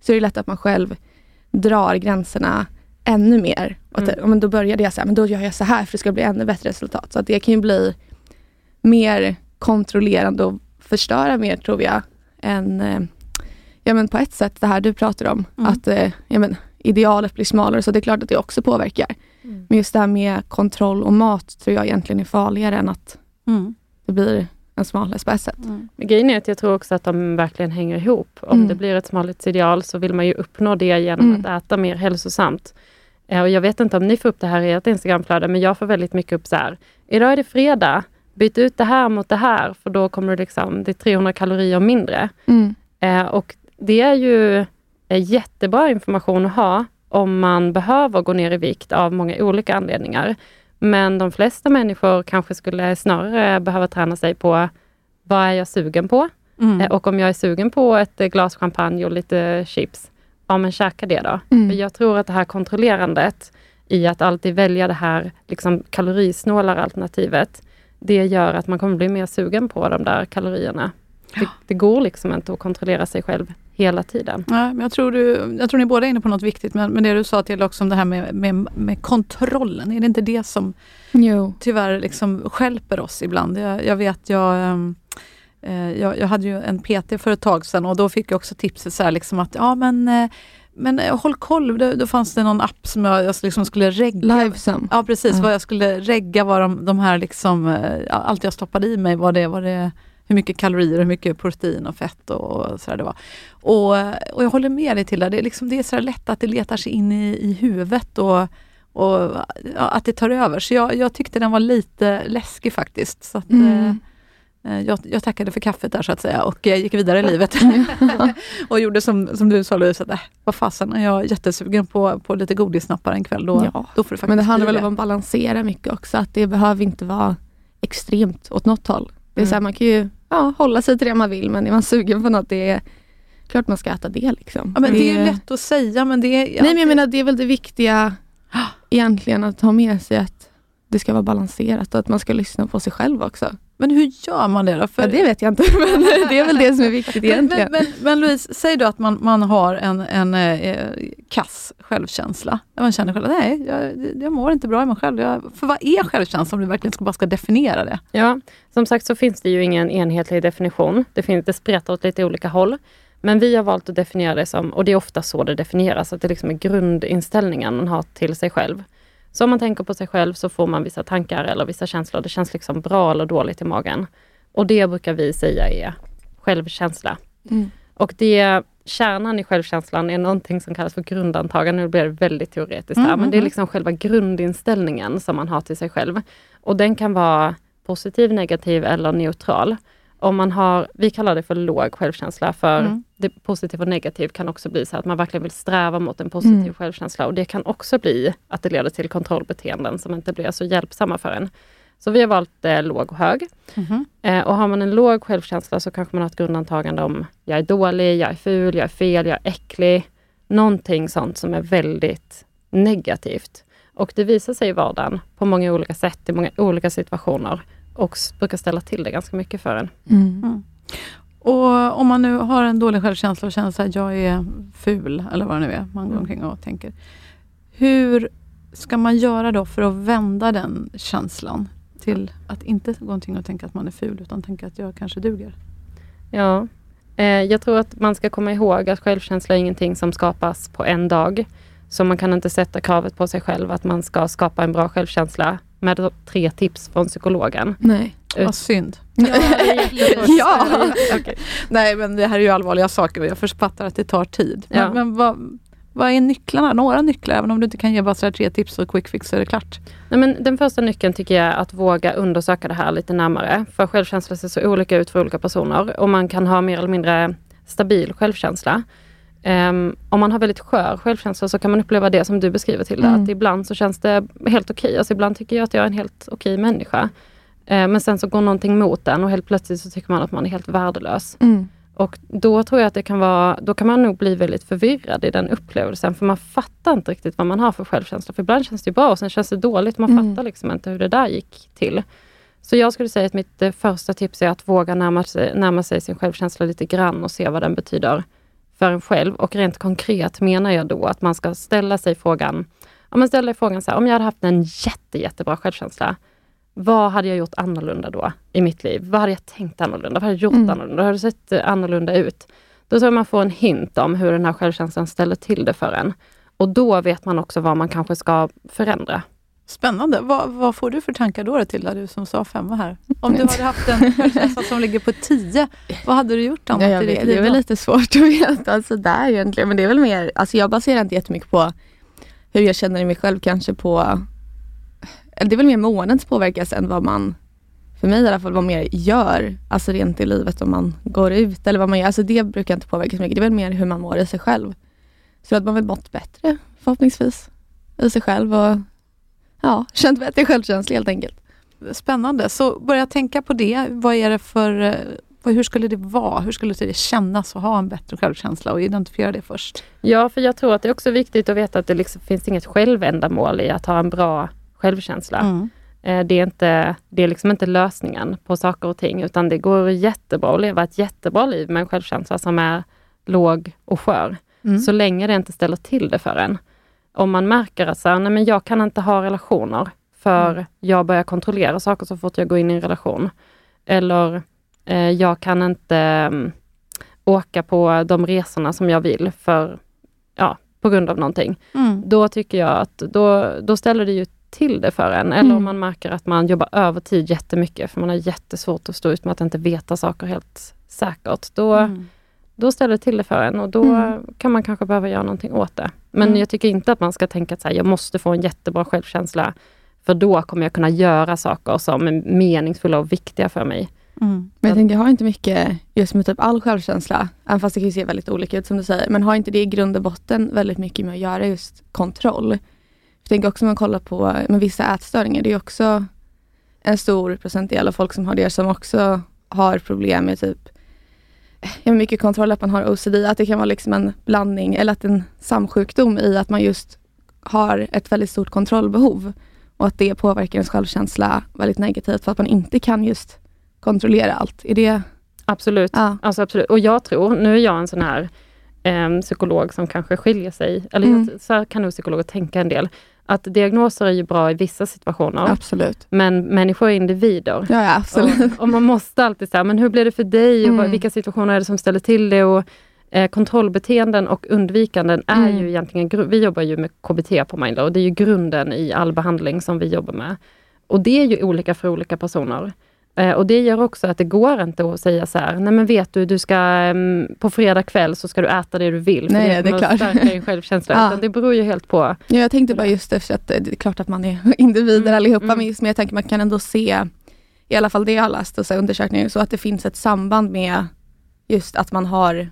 så är det lätt att man själv drar gränserna ännu mer. Och att, Mm. men då började jag så här, men då gör jag så här för det ska bli ännu bättre resultat. Så att det kan ju bli mer kontrollerande och förstöra mer tror jag än eh, ja, men på ett sätt det här du pratar om. Mm. Att eh, ja, men, idealet blir smalare så det är klart att det också påverkar. Men just det här med kontroll och mat tror jag egentligen är farligare än att Mm. det blir en smalare på ett sätt. Mm. Grejen är att jag tror också att de verkligen hänger ihop. Om Mm. det blir ett smalhetsideal så vill man ju uppnå det genom Mm. att äta mer hälsosamt. Eh, Och jag vet inte om ni får upp det här i ert Instagramflöde, men jag får väldigt mycket upp så här. Idag är det fredag, byt ut det här mot det här, för då kommer det liksom, det är 300 kalorier mindre. Mm. Eh, och det är ju eh, jättebra information att ha om man behöver gå ner i vikt av många olika anledningar. Men de flesta människor kanske skulle snarare behöva träna sig på vad är jag sugen på? Mm. Eh, Och om jag är sugen på ett eh, glas champagne och lite chips, ja men käka det då. Mm. Jag tror att det här kontrollerandet i att alltid välja det här liksom, kalorisnålare alternativet, det gör att man kommer bli mer sugen på de där kalorierna. Det, det går liksom inte att kontrollera sig själv hela tiden. Men jag, tror du, jag tror ni båda är inne på något viktigt, men, men det du sa till också om det här med, med, med kontrollen, är det inte det som Jo. tyvärr liksom stjälper oss ibland? Jag, jag vet, jag, eh, jag, jag hade ju en PT för ett tag sedan och då fick jag också tipset så här liksom att ja men, eh, men eh, håll koll, då, då fanns det någon app som jag, jag liksom skulle regga. Livesum. Ja precis, Ja. vad jag skulle regga vad de, de här liksom, ja, allt jag stoppade i mig, vad det, vad det, hur mycket kalorier, hur mycket protein och fett och, sådär det var. Och, och jag håller med dig till det, är, liksom, det är så lätt att det letar sig in i, i huvudet och, och ja, att det tar över. Så jag, jag tyckte den var lite läskig faktiskt. Så att, Mm. eh, jag, jag tackade för kaffet där så att säga och eh, gick vidare i livet. och gjorde som, som du sa Louise, att äh, vad fasen, är jag jättesugen på, på lite godisnappar en kväll, då, Ja. då får det faktiskt Men det handlar väl om att balansera mycket också. Att det behöver inte vara extremt åt något håll. Det är Mm. så här, man kan ju ja, hålla sig till det man vill men är man sugen på något, det är klart man ska äta det. Liksom. Ja, men det är ju lätt att säga men det är... Nej men jag menar det är väl det viktiga egentligen att ha med sig att det ska vara balanserat och att man ska lyssna på sig själv också. Men hur gör man det då? För, Ja, det vet jag inte men det är väl det som är viktigt egentligen. men, men, men Louise, säg då att man, man har en, en eh, kass självkänsla. Där Man känner själv, nej jag, jag mår inte bra i mig själv. Jag, för vad är självkänsla om du verkligen ska, bara ska definiera det? Ja, som sagt så finns det ju ingen enhetlig definition. Det, finns, det spretar åt lite olika håll. Men vi har valt att definiera det som, och det är ofta så det definieras, att det liksom är grundinställningen man har till sig själv. Så om man tänker på sig själv så får man vissa tankar eller vissa känslor. Det känns liksom bra eller dåligt i magen. Och det brukar vi säga är självkänsla. Mm. Och det, kärnan i självkänslan är någonting som kallas för grundantagande. Nu blir det väldigt teoretiskt här, Mm, men det är mm, liksom själva grundinställningen som man har till sig själv. Och den kan vara positiv, negativ eller neutral. Om man har, vi kallar det för låg självkänsla, för Mm. det positiv och negativ kan också bli så att man verkligen vill sträva mot en positiv Mm. självkänsla. Och det kan också bli att det leder till kontrollbeteenden som inte blir så hjälpsamma för en. Så vi har valt eh, låg och hög. Mhm. Eh, och har man en låg självkänsla så kanske man har ett grundantagande om jag är dålig, jag är ful, jag är fel, jag är äcklig. Någonting sånt som är väldigt negativt. Och det visar sig i vardagen på många olika sätt, i många olika situationer. Och brukar ställa till det ganska mycket för en. Mm. Och om man nu har en dålig självkänsla och känner att jag är ful, eller vad det nu är man går Mm. omkring och tänker. Hur ska man göra då för att vända den känslan till att inte gå omkring och tänka att man är ful, utan tänka att jag kanske duger? Ja, eh, jag tror att man ska komma ihåg att självkänsla är ingenting som skapas på en dag. Så man kan inte sätta kravet på sig själv att man ska skapa en bra självkänsla med tre tips från psykologen. Nej. Vad synd. Ja. Okej. Nej, men det här är ju allvarliga saker och jag författar att det tar tid. Men, Ja. men vad, vad är nycklarna? Några nycklar, även om du inte kan ge bara tre tips och quick fix så är det klart. Nej, men den första nyckeln tycker jag är att våga undersöka det här lite närmare. För självkänsla ser så olika ut för olika personer och man kan ha mer eller mindre stabil självkänsla. Ehm, om man har väldigt skör självkänsla så kan man uppleva det som du beskriver till det. Mm. Att ibland så känns det helt okej. Alltså ibland tycker jag att jag är en helt okej människa. Ehm, men sen så går någonting mot den och helt plötsligt så tycker man att man är helt värdelös. Mm. Och då tror jag att det kan vara, då kan man nog bli väldigt förvirrad i den upplevelsen. För man fattar inte riktigt vad man har för självkänsla. För ibland känns det bra och sen känns det dåligt. Man Mm. fattar liksom inte hur det där gick till. Så jag skulle säga att mitt eh, första tips är att våga närma sig, närma sig sin självkänsla lite grann och se vad den betyder för en själv. Och rent konkret menar jag då att man ska ställa sig frågan, om man ställer frågan så här, om jag hade haft en jätte, jättebra självkänsla, vad hade jag gjort annorlunda då i mitt liv? Vad hade jag tänkt annorlunda? Vad hade jag gjort Mm. annorlunda? Vad hade det sett eh, annorlunda ut? Då tror jag man får en hint om hur den här självkänslan ställer till det för en. Och då vet man också vad man kanske ska förändra. Spännande. Vad, vad får du för tankar då Tilda, du som sa femma här? Om du hade haft en självkänsla som ligger på tio, vad hade du gjort annat Ja, jag vet, det är väl lite svårt att veta sådär egentligen. Men det är väl mer, alltså jag baserar inte jättemycket på hur jag känner i mig själv kanske på, det är väl mer måendets påverkas än vad man, för mig i alla fall, vad mer gör. Alltså rent i livet om man går ut eller vad man gör. Alltså det brukar inte påverka så mycket. Det är väl mer hur man mår i sig själv. Så att man väl mått bättre förhoppningsvis i sig själv och ja, känt bättre självkänsla helt enkelt. Spännande. Så börja tänka på det. Vad är det för, eh, hur skulle det vara? Hur skulle det kännas att ha en bättre självkänsla och identifiera det först? Ja, för jag tror att det är också viktigt att veta att det liksom finns inget självändamål i att ha en bra självkänsla. Mm. Eh, Det är, inte, det är liksom inte lösningen på saker och ting, utan det går jättebra att leva ett jättebra liv med en självkänsla som är låg och skör. Mm. Så länge det inte ställer till det för en. Om man märker att så här, nej men jag kan inte ha relationer för Mm. jag börjar kontrollera saker så fort jag går in i en relation. Eller eh, jag kan inte mm, åka på de resorna som jag vill för, ja, på grund av någonting. Mm. Då tycker jag att då, då ställer det ju till det för en. Eller om Mm. man märker att man jobbar övertid jättemycket, för man har jättesvårt att stå ut med att inte veta saker helt säkert. Då, Mm. Då ställer det till det för en och då Mm. kan man kanske behöva göra någonting åt det. Men Mm. jag tycker inte att man ska tänka att så här, jag måste få en jättebra självkänsla, för då kommer jag kunna göra saker som är meningsfulla och viktiga för mig. Mm. Men jag tänker, jag har inte mycket just med typ all självkänsla, även fast det kan ju se väldigt olika ut som du säger, men har inte det i grund och botten väldigt mycket med att göra just kontroll? Jag tänker också om man kollar på med vissa ätstörningar, det är också en stor procentdel av folk som har det som också har problem med typ ja, mycket kontroll, att man har OCD, att det kan vara liksom en blandning eller att en samsjukdom i att man just har ett väldigt stort kontrollbehov och att det påverkar ens självkänsla väldigt negativt för att man inte kan just kontrollera allt. Är det... Absolut. Ja. Alltså absolut. Och jag tror, nu är jag en sån här eh, psykolog som kanske skiljer sig, eller Mm. så kan nog psykologer tänka en del, att diagnoser är ju bra i vissa situationer, Absolut. men människor är individer. Ja, ja absolut. Och, och man måste alltid säga, men hur blir det för dig? Och Mm. vilka situationer är det som ställer till det? Och, Eh, kontrollbeteenden och undvikanden är Mm. ju egentligen, vi jobbar ju med KBT på Mindler och det är ju grunden i all behandling som vi jobbar med. Och det är ju olika för olika personer. Eh, och det gör också att det går inte att säga så här, nej men vet du, du ska em, på fredag kväll så ska du äta det du vill. Nej, det är kommer klart. stärka din självkänsla. Ja. Utan det beror ju helt på. Ja, jag tänkte bara just efter att eh, det är klart att man är individer Mm, allihopa, mm. men just jag tänker man kan ändå se, i alla fall det jag har läst och så undersökningar, så att det finns ett samband med just att man har,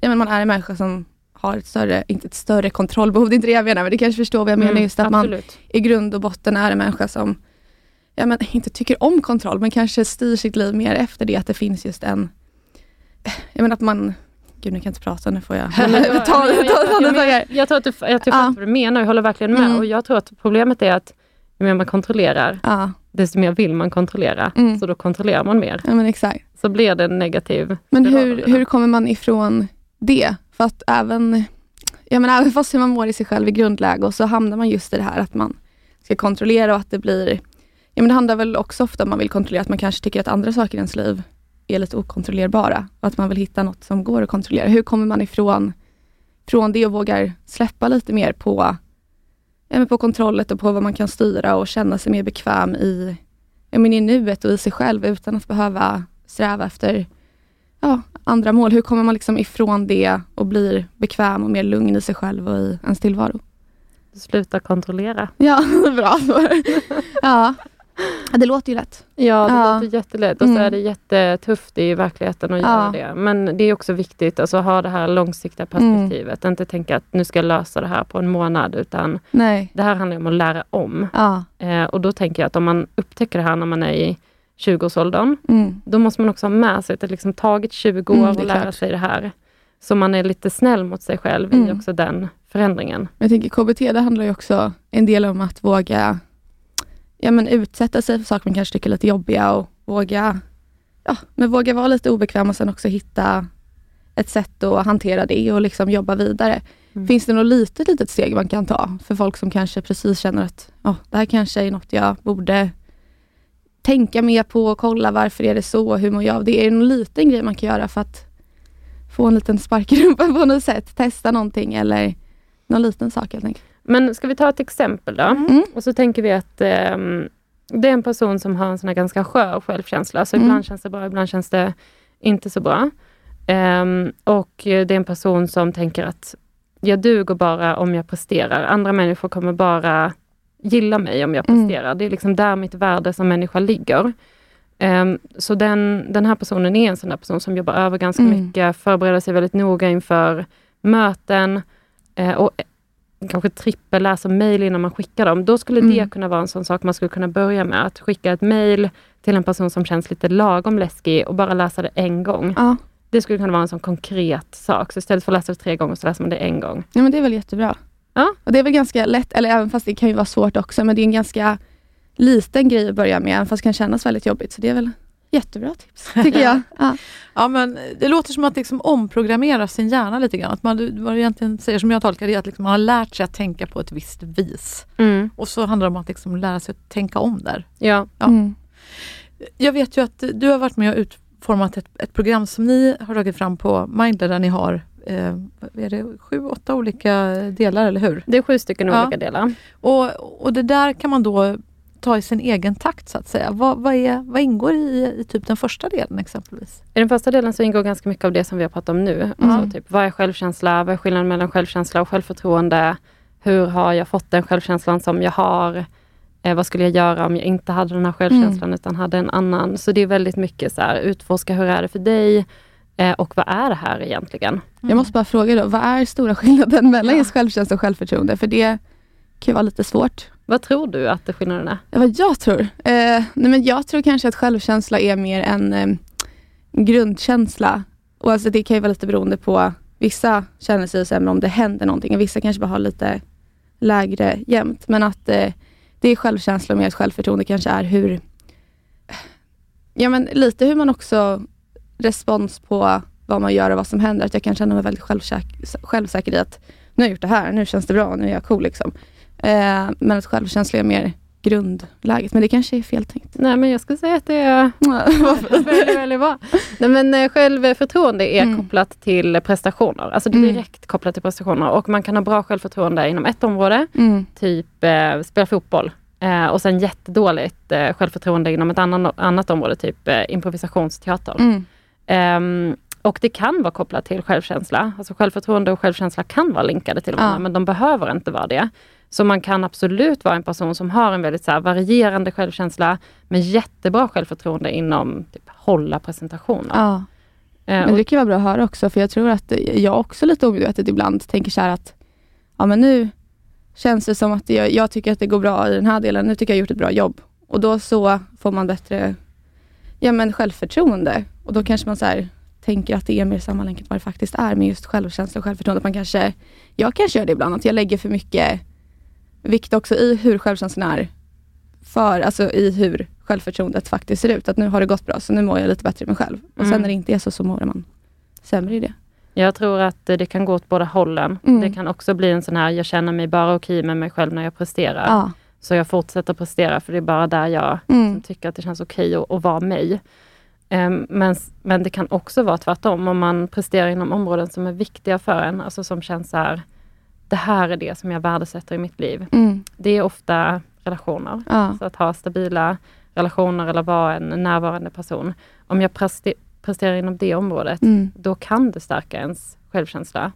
ja men man är en människa som har ett större, inte ett större kontrollbehov, det är inte det jag menar, men det kanske förstår vad jag menar, Mm, just att man absolut. i grund och botten är en människa som ja, men, inte tycker om kontroll, men kanske styr sitt liv mer efter det, att det finns just en, jag menar att man, gud nu kan jag inte prata, nu får jag ta, Men ta, jag- ta, jag- ta, jag- jag- Jag tror att du, jag tror Ja. fattar vad du menar, jag håller verkligen med. Mm. Och jag tror att problemet är att ju mer man kontrollerar, Ja, desto mer vill man kontrollera. Mm. Så då kontrollerar man mer. ja men exakt. Så blir det en negativ Men hur, hur kommer man ifrån det? För att även, ja men även fast hur man mår i sig själv i grundläge och så hamnar man just i det här att man ska kontrollera och att det blir, ja men det handlar väl också ofta om man vill kontrollera att man kanske tycker att andra saker i ens liv är lite okontrollerbara och att man vill hitta något som går att kontrollera. Hur kommer man ifrån från det och vågar släppa lite mer på, ja, på kontrollet och på vad man kan styra och känna sig mer bekväm i, ja, men i nuet och i sig själv utan att behöva sträva efter ja, andra mål. Hur kommer man liksom ifrån det och blir bekväm och mer lugn i sig själv och i ens tillvaro? Sluta kontrollera. Ja, bra svar. ja. Ja, det låter ju lätt. Ja, det Ja. låter jättelätt och så Mm. är det jättetufft i verkligheten att Ja. göra det. Men det är också viktigt alltså, att ha det här långsiktiga perspektivet. Inte tänka att nu ska jag lösa det här på en månad, utan Nej. det här handlar om att lära om. Ja. Eh, och då tänker jag att om man upptäcker det här när man är i 20-årsåldern, Mm. då måste man också ha med sig att det liksom tagit 20 Mm, år är att lära klart. sig det här. Så man är lite snäll mot sig själv i Mm. också den förändringen. Jag tänker KBT, det handlar ju också en del om att våga ja, men utsätta sig för saker man kanske tycker är lite jobbiga och våga, ja, men våga vara lite obekväm och sen också hitta ett sätt att hantera det och liksom jobba vidare. Mm. Finns det något litet, litet steg man kan ta för folk som kanske precis känner att oh, det här kanske är något jag borde tänka mer på och kolla varför är det så, hur mår jag av det? Är det någon liten grej man kan göra för att få en liten spark i rumpan på något sätt? Testa någonting eller någon liten sak helt enkelt. Men ska vi ta ett exempel då? Mm. Och så tänker vi att ehm, det är en person som har en sån här ganska skör självkänsla. Så Mm. ibland känns det bra, ibland känns det inte så bra. Ehm, och eh, det är en person som tänker att jag duger bara om jag presterar. Andra människor kommer bara gilla mig om jag Mm. presterar. Det är liksom där mitt värde som människa ligger. Ehm, så den, den här personen är en sån där person som jobbar över ganska Mm. mycket, förbereder sig väldigt noga inför möten eh, och kanske trippel läsa mejl innan man skickar dem. Då skulle det Mm. kunna vara en sån sak man skulle kunna börja med. Att skicka ett mejl till en person som känns lite lagom läskig och bara läsa det en gång. Ja. Det skulle kunna vara en sån konkret sak. Så istället för att läsa det tre gånger så läser man det en gång. ja, men det är väl jättebra. Ja. Och det är väl ganska lätt, eller även fast det kan ju vara svårt också, men det är en ganska liten grej att börja med, även fast det kan kännas väldigt jobbigt. Så det är väl jättebra tips, tycker jag. Ja. Ja, men det låter som att liksom omprogrammera sin hjärna lite grann. Att man, du- vad du egentligen säger, som jag tolkar det, är att liksom man har lärt sig att tänka på ett visst vis. Och så handlar det om att liksom lära sig att tänka om där. Ja. Ja. Mm. Jag vet ju att du har varit med och utformat ett, ett program som ni har tagit fram på Mindler där ni har eh, är det, sju, åtta olika delar, eller hur? Det är sju stycken Ja. olika delar. Och, och det där kan man då ta i sin egen takt så att säga. Vad, vad, är, vad ingår i, i typ den första delen exempelvis? I den första delen så ingår ganska mycket av det som vi har pratat om nu. Alltså, typ, vad är självkänsla? Vad är skillnaden mellan självkänsla och självförtroende? Hur har jag fått den självkänslan som jag har? Eh, vad skulle jag göra om jag inte hade den här självkänslan utan hade en annan? Så det är väldigt mycket så här, utforska hur är det för dig? Eh, och vad är det här egentligen? Jag måste bara fråga då, vad är stora skillnaden mellan just självkänsla och självförtroende? För det kan ju vara lite svårt. Vad tror du att skillnaden är? Ja, vad jag tror? Eh, nej men jag tror kanske att självkänsla är mer en eh, grundkänsla. Och alltså det kan ju vara lite beroende på, vissa känner sig sämre om det händer någonting och vissa kanske bara har lite lägre jämt. Men att eh, det är självkänsla och mer självförtroende kanske är hur, ja men lite hur man också respons på vad man gör och vad som händer. Att jag kan känna mig väldigt självsäker, självsäker i att nu har jag gjort det här, nu känns det bra, nu är jag cool. Liksom. Eh, men att självkänsla är mer grundläget. Men det kanske är fel tänkt. Nej, men jag skulle säga att det är väldigt, väldigt bra. Nej, men eh, självförtroende är Mm. kopplat till prestationer. Alltså Mm. direkt kopplat till prestationer. Och man kan ha bra självförtroende inom ett område, Mm. typ eh, spela fotboll. Eh, och sen jättedåligt eh, självförtroende inom ett annan, annat område, typ eh, improvisationsteater. Mm. Ehm, och det kan vara kopplat till självkänsla. Alltså självförtroende och självkänsla kan vara linkade till varandra, Ja. men de behöver inte vara det. Så man kan absolut vara en person som har en väldigt så varierande självkänsla, men jättebra självförtroende inom typ, hålla presentationer. Ja. Eh, Men det kan vara bra att höra också, för jag tror att jag också lite omedvetet ibland tänker så att ja men nu känns det som att jag, jag tycker att det går bra i den här delen, nu tycker jag har gjort ett bra jobb. Och då så får man bättre ja, men självförtroende. Och då kanske man så här, tänker att det är mer sammanlänkat vad det faktiskt är med just självkänsla och självförtroende. Att man kanske, jag kanske gör det ibland, att jag lägger för mycket vikt också i hur självkänslan är. För, alltså i hur självförtroendet faktiskt ser ut. Att nu har det gått bra, så nu mår jag lite bättre i mig själv. Och sen Mm. när det inte är så, så mår man sämre i det. Jag tror att eh, det kan gå åt båda hållen. Mm. Det kan också bli en sån här, jag känner mig bara okej med mig själv när jag presterar. Ja. Så jag fortsätter prestera för det är bara där jag Mm. tycker att det känns okej att, att vara mig. Ehm, men, men det kan också vara tvärtom om man presterar inom områden som är viktiga för en. Alltså som känns så här, det här är det som jag värdesätter i mitt liv. Mm. Det är ofta relationer. Ja. Så att ha stabila relationer eller vara en närvarande person. Om jag preste, presterar inom det området, Mm. då kan det stärka ens självkänsla.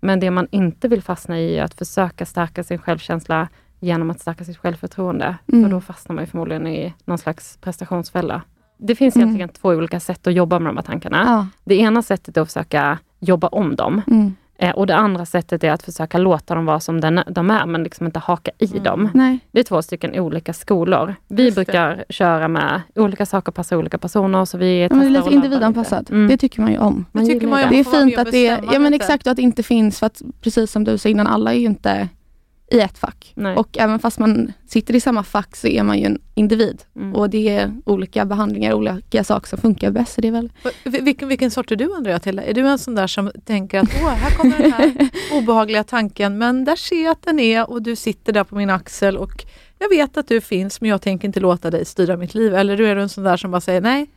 Men det man inte vill fastna i är att försöka stärka sin självkänsla genom att stärka sitt självförtroende. Mm. För då fastnar man förmodligen i någon slags prestationsfälla. Det finns Mm. egentligen två olika sätt att jobba med de här tankarna. Ja. Det ena sättet är att försöka jobba om dem. Mm. Eh, och det andra sättet är att försöka låta dem vara som den, de är, men liksom inte haka i dem. Nej. Det är två stycken olika skolor. Vi Just det. brukar köra med olika saker passar olika personer. Så vi Ja, men det är lite individanpassat. Mm. Det tycker man ju om. Det tycker man ju det. om. Det är fint att det, ja men exakt, att det inte finns, för att precis som du sa innan, alla är ju inte i ett fack. Nej. Och även fast man sitter i samma fack så är man ju en individ. Mm. Och det är olika behandlingar, olika saker som funkar bäst. Så det är väl... Vil- Vilken, vilken sort är du Andrea till? Är du en sån där som tänker att Åh, här kommer den här obehagliga tanken, men där ser jag att den är och du sitter där på min axel och jag vet att du finns men jag tänker inte låta dig styra mitt liv. Eller är du en sån där som bara säger nej.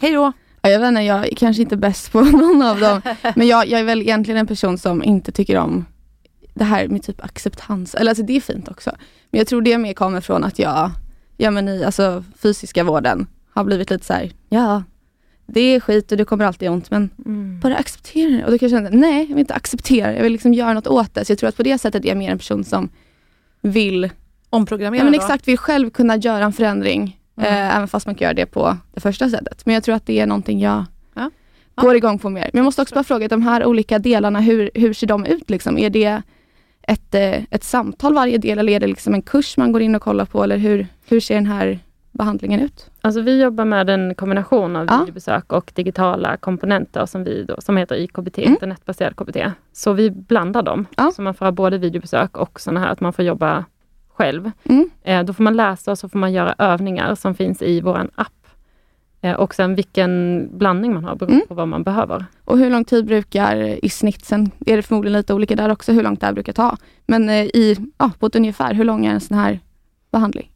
Hej då. Ja, jag vet inte, jag är kanske inte bäst på någon av dem. Men jag, jag är väl egentligen en person som inte tycker om det här med typ acceptans. Eller alltså det är fint också. Men jag tror det mer kommer från att jag, ja men i alltså fysiska vården har blivit lite så här, ja det är skit och det kommer alltid ont men Mm. bara acceptera det. Och då kan jag känna, nej jag vill inte acceptera det, jag vill liksom göra något åt det. Så jag tror att på det sättet är jag mer en person som vill, Omprogrammera ja men exakt, vill själv kunna göra en förändring. Mm. Eh, även fast man kan göra det på det första sättet. Men jag tror att det är någonting jag Ja. går igång på mer. Men jag måste också bara fråga, de här olika delarna, hur, hur ser de ut? Liksom? Är det ett, eh, ett samtal varje del eller är det liksom en kurs man går in och kollar på? Eller hur, hur ser den här behandlingen ut? Alltså vi jobbar med en kombination av Ja. videobesök och digitala komponenter som, vi då, som heter IKBT, Mm. internetbaserad KBT. Så vi blandar dem. Ja. Så man får ha både videobesök och sådana här att man får jobba själv. Mm. Eh, då får man läsa och så får man göra övningar som finns i vår app. Eh, och sen vilken blandning man har beror Mm. på vad man behöver. Och hur lång tid brukar i snitt, sen är det förmodligen lite olika där också, hur långt det här brukar ta. Men eh, i, ja, på ett ungefär, hur lång är en sån här behandling?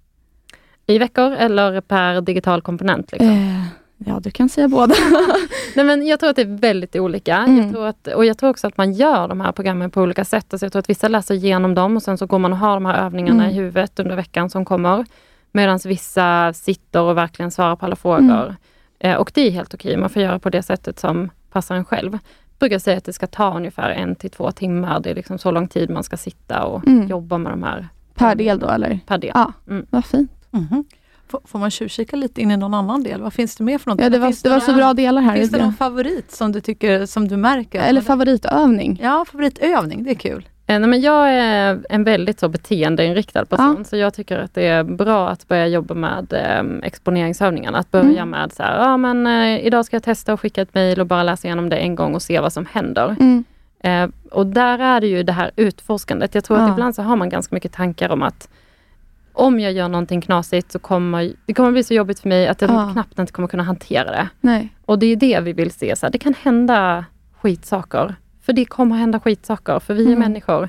I veckor eller per digital komponent. Liksom. Eh, ja, du kan säga båda. Nej, men jag tror att det är väldigt olika. Mm. Jag tror att, och jag tror också att man gör de här programmen på olika sätt. Alltså jag tror att vissa läser igenom dem och sen så går man och har de här övningarna Mm. i huvudet under veckan som kommer. Medan vissa sitter och verkligen svarar på alla frågor. Mm. Eh, och det är helt okej. Man får göra på det sättet som passar en själv. Jag brukar säga att det ska ta ungefär en till två timmar. Det är liksom så lång tid man ska sitta och Mm. jobba med de här per del då eller? per del. Ja, Mm. vad fint. Mhm. Får, får man tjuvkika lite in i någon annan del? Vad finns det mer för något? Ja, det var, finns det var så bra delar här. Finns det Det- någon favorit som du tycker, som du märker? Eller favoritövning. Ja, favoritövning, det är kul. Eh, Nej, men jag är en väldigt så beteendeinriktad person, så jag tycker att det är bra att börja jobba med eh, exponeringsövningarna. Att börja Mm. med så här, ja men eh, idag ska jag testa och skicka ett mejl och bara läsa igenom det en gång och se vad som händer. Mm. Eh, och där är det ju det här utforskandet. Jag tror att Ja. ibland så har man ganska mycket tankar om att om jag gör någonting knasigt så kommer det kommer bli så jobbigt för mig att jag Ja. knappt inte kommer kunna hantera det. Nej. Och det är det vi vill se. Så här, det kan hända skitsaker. För det kommer hända skitsaker, för vi är Mm. människor.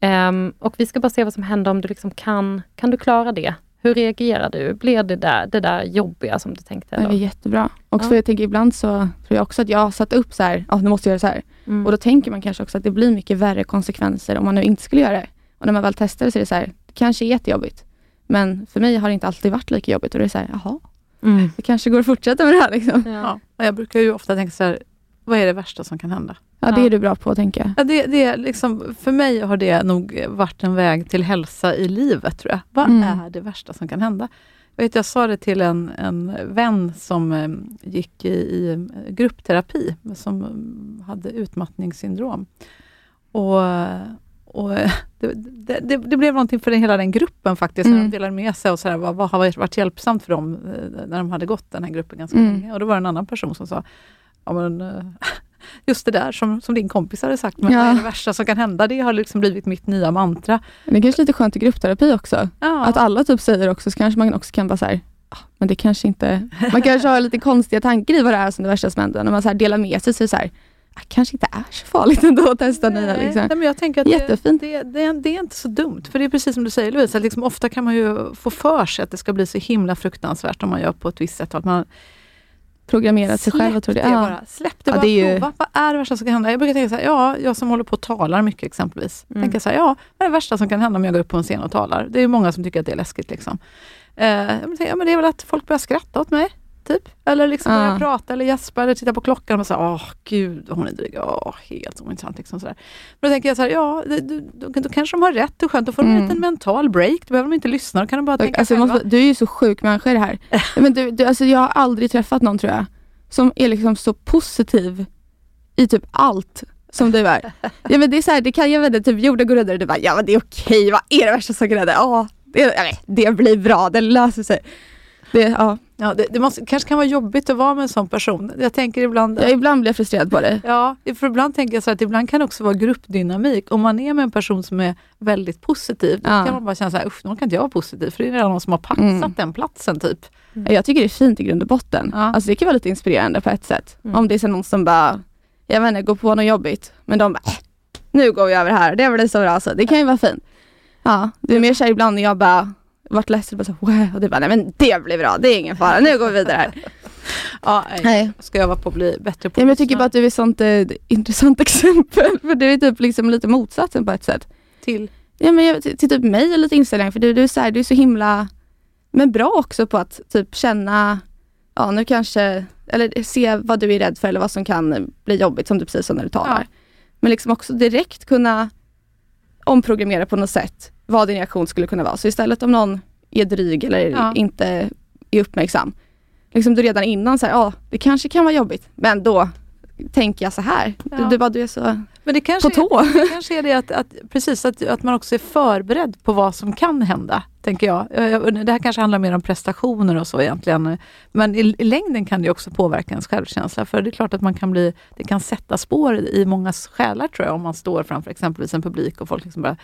Ehm, och vi ska bara se vad som händer om du liksom kan, kan du klara det? Hur reagerar du? Blir det där, det där jobbiga som du tänkte? Det är jättebra. Och Ja. jag tänker ibland så tror jag också att jag har satt upp så här, ja nu måste jag göra så här. Mm. Och då tänker man kanske också att det blir mycket värre konsekvenser om man nu inte skulle göra det. Och när man väl testar det så är det så här, det kanske är jättejobbigt. Men för mig har det inte alltid varit lika jobbigt och det är så här, jaha, Mm. det kanske går att fortsätta med det här liksom. Ja. Ja. Jag brukar ju ofta tänka så här, vad är det värsta som kan hända? Ja, det är du bra på att tänka. Ja, det, det är liksom, för mig har det nog varit en väg till hälsa i livet, tror jag. Vad Mm. är det värsta som kan hända? Jag, vet, jag sa det till en, en vän som eh, gick i, i eh, gruppterapi, som eh, hade utmattningssyndrom. Och, och eh, det, det, det, det blev någonting för den, hela den gruppen faktiskt, när Mm. de delade med sig och så här, vad, vad har varit hjälpsamt för dem när de hade gått den här gruppen ganska Mm. länge. Och då var det en annan person som sa, ja men eh, just det där som, som din kompis hade sagt, men Ja. är det värsta som kan hända? Det har liksom blivit mitt nya mantra. Men det är kanske lite skönt i gruppterapi också. Ja. Att alla typ säger också, så kanske man också kan bara så här, "Ah, men det kanske inte... Man kanske har lite konstiga tankar i vad det är som det värsta som händer. När man så här delar med sig så är det så här, "Ah, kanske inte är så farligt ändå att testa nya. Nej, Liksom. nej, men jag tänker att det, Jättefint. det, det, det är inte så dumt. För det är precis som du säger Louise, att liksom ofta kan man ju få för sig att det ska bli så himla fruktansvärt om man gör på ett visst sätt. Att man Programmerat sig själv och det. Ja. bara. Släpp det Ja, bara, det är ju- prova. Vad är det värsta som kan hända? Jag brukar tänka så här, ja, jag som håller på och talar mycket exempelvis. Mm. Tänker så här, ja, vad är det värsta som kan hända om jag går upp på en scen och talar? Det är många som tycker att det är läskigt. Liksom. Eh, jag tänker, ja, men det är väl att folk börjar skratta åt mig. Typ. Eller liksom Ja. börja prata eller gäspa eller titta på klockan och säga åh gud hon är dryg, åh helt ointressant. Liksom sådär. Men då tänker jag så här, ja det, då, då, då kanske de har rätt, det är skönt, då får de en Mm. liten mental break, då behöver de inte lyssna, då kan de bara tänka Alltså, jag måste, du är ju så sjuk människa i det här. Men du, du, alltså, jag har aldrig träffat någon tror jag, som är liksom så positiv i typ allt som du är. Ja, men det är så här, det kan jag vet inte, typ jorden går under och du bara, ja men det är okej, vad är det värsta som kan hända? Ja, det, det blir bra, det löser sig. Det, ja. Ja, det, det måste, kanske kan vara jobbigt att vara med en sån person. Jag tänker ibland Jag ibland blir jag frustrerad på det. Ja, för ibland tänker jag så att ibland kan det också vara gruppdynamik. Om man är med en person som är väldigt positiv, då Ja. kan man bara känna så här, usch, nu kan inte jag vara positiv, för det är redan någon som har paxat Mm. den platsen typ. Jag tycker det är fint i grund och botten. Ja. Alltså det kan vara lite inspirerande på ett sätt. Mm. Om det är så någon som bara, jag vet inte, går på något jobbigt, men de bara, äh, nu går vi över här, det blir så bra alltså. Det kan ju vara fint. Ja, det är mer så ibland när jag bara varit ledsen och bara så, wow, och du bara, nej men det blir bra, det är ingen fara, nu går vi vidare här. Ja, nej. Ska jag vara på att bli bättre på Ja, men jag tycker bara att du är ett sånt eh, intressant exempel, för du är typ liksom lite motsatsen på ett sätt. till Ja, men jag, till, till typ mig är lite inställning, för du, du, är så här, du är så himla, men bra också på att typ känna, ja nu kanske, eller se vad du är rädd för eller vad som kan bli jobbigt, som du precis sa när du talar. Ja. Men liksom också direkt kunna omprogrammera på något sätt vad din reaktion skulle kunna vara. Så istället om någon är dryg eller Ja. inte är uppmärksam, liksom du redan innan så här, ja det kanske kan vara jobbigt, men då tänker jag så här. Du, Ja. du, bara, du är så Men det kanske, på tå. Är, det kanske är det att, att, precis, att, att man också är förberedd på vad som kan hända, tänker jag. Det här kanske handlar mer om prestationer och så egentligen. Men i, i längden kan det också påverka ens självkänsla. För det är klart att man kan bli, det kan sätta spår i mångas själar tror jag, om man står framför exempelvis en publik och folk liksom bara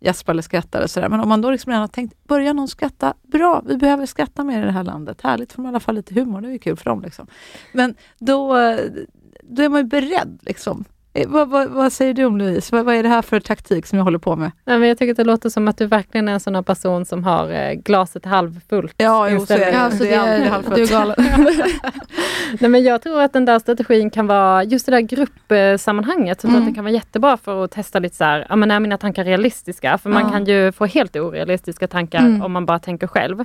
gäspar eller skrattar och sådär. Men om man då liksom redan har tänkt, börjar någon skratta? Bra, vi behöver skratta mer i det här landet. Härligt, får man i alla fall lite humor, det är ju kul för dem. Liksom. Men då, då är man ju beredd. Liksom. Eh, Vad, vad, vad säger du om Louise? Vad, vad är det här för taktik som jag håller på med? Nej, men jag tycker att det låter som att du verkligen är en sån här person som har eh, glaset halvfullt. Ja, jo, så är det. Ja, så det är halvfullt. du är galen. Nej, men jag tror att den där strategin kan vara, just det där gruppsammanhanget, så jag att Mm. det kan vara jättebra för att testa lite så här, ja men är mina tankar realistiska? För man Ja. kan ju få helt orealistiska tankar Mm. om man bara tänker själv.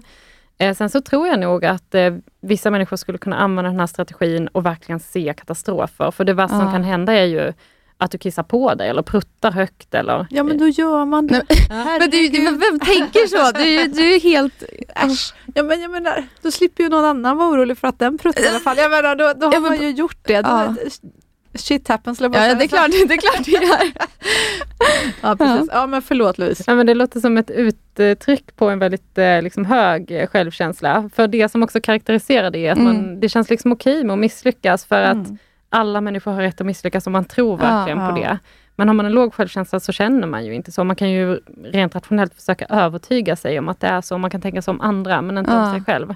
Eh, sen så tror jag nog att eh, vissa människor skulle kunna använda den här strategin och verkligen se katastrofer. För det värsta som Ja. kan hända är ju att du kissar på dig eller pruttar högt eller... Ja, men då gör man det. Men du, du, vem tänker så? Du, du är helt... Äsch. Ja, men jag menar, då slipper ju någon annan vara orolig för att den pruttar i alla fall. Jag menar, då, då har Ja, men- man ju gjort det. Då, Ja. Shit happens, att Ja, det är klart det är, klart det är. Ja, precis. ja, men förlåt Louise. Ja, men det låter som ett uttryck på en väldigt eh, liksom, hög eh, självkänsla. För det som också karaktäriserar det är att man, Mm. det känns liksom okej med att misslyckas för att Mm. alla människor har rätt att misslyckas om man tror verkligen Ja. på det. Men har man en låg självkänsla så känner man ju inte så. Man kan ju rent rationellt försöka övertyga sig om att det är så. Man kan tänka sig om andra men inte om Ja. sig själv.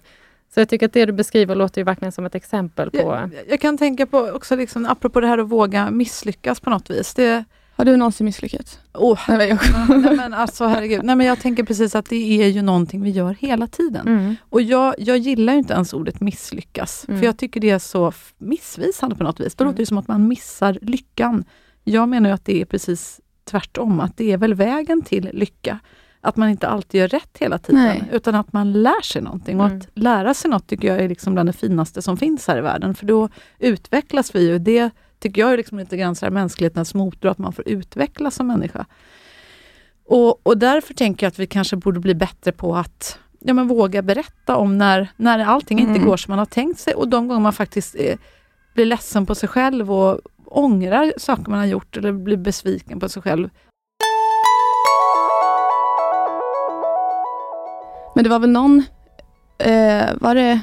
Så jag tycker att det du beskriver låter ju verkligen som ett exempel på... Jag, jag kan tänka på också, liksom, apropå det här att våga misslyckas på något vis. Det, Har du någonsin misslyckats? Oh. Nej, jag... Nej, men alltså, herregud. Nej, men jag tänker precis att det är ju någonting vi gör hela tiden. Mm. Och jag, jag gillar ju inte ens ordet misslyckas, Mm. för jag tycker det är så missvisande på något vis. Då Mm. låter det som att man missar lyckan. Jag menar ju att det är precis tvärtom, att det är väl vägen till lycka. Att man inte alltid gör rätt hela tiden, Nej. utan att man lär sig någonting. Och Mm. att lära sig något tycker jag är liksom bland det finaste som finns här i världen, för då utvecklas vi ju. Det tycker jag är liksom lite grann så här mänsklighetens motor, att man får utvecklas som människa. Och, och därför tänker jag att vi kanske borde bli bättre på att ja, men våga berätta om när, när allting inte Mm. går som man har tänkt sig och de gånger man faktiskt eh, blir ledsen på sig själv och ångrar saker man har gjort eller blir besviken på sig själv. Men det var väl någon, eh, var det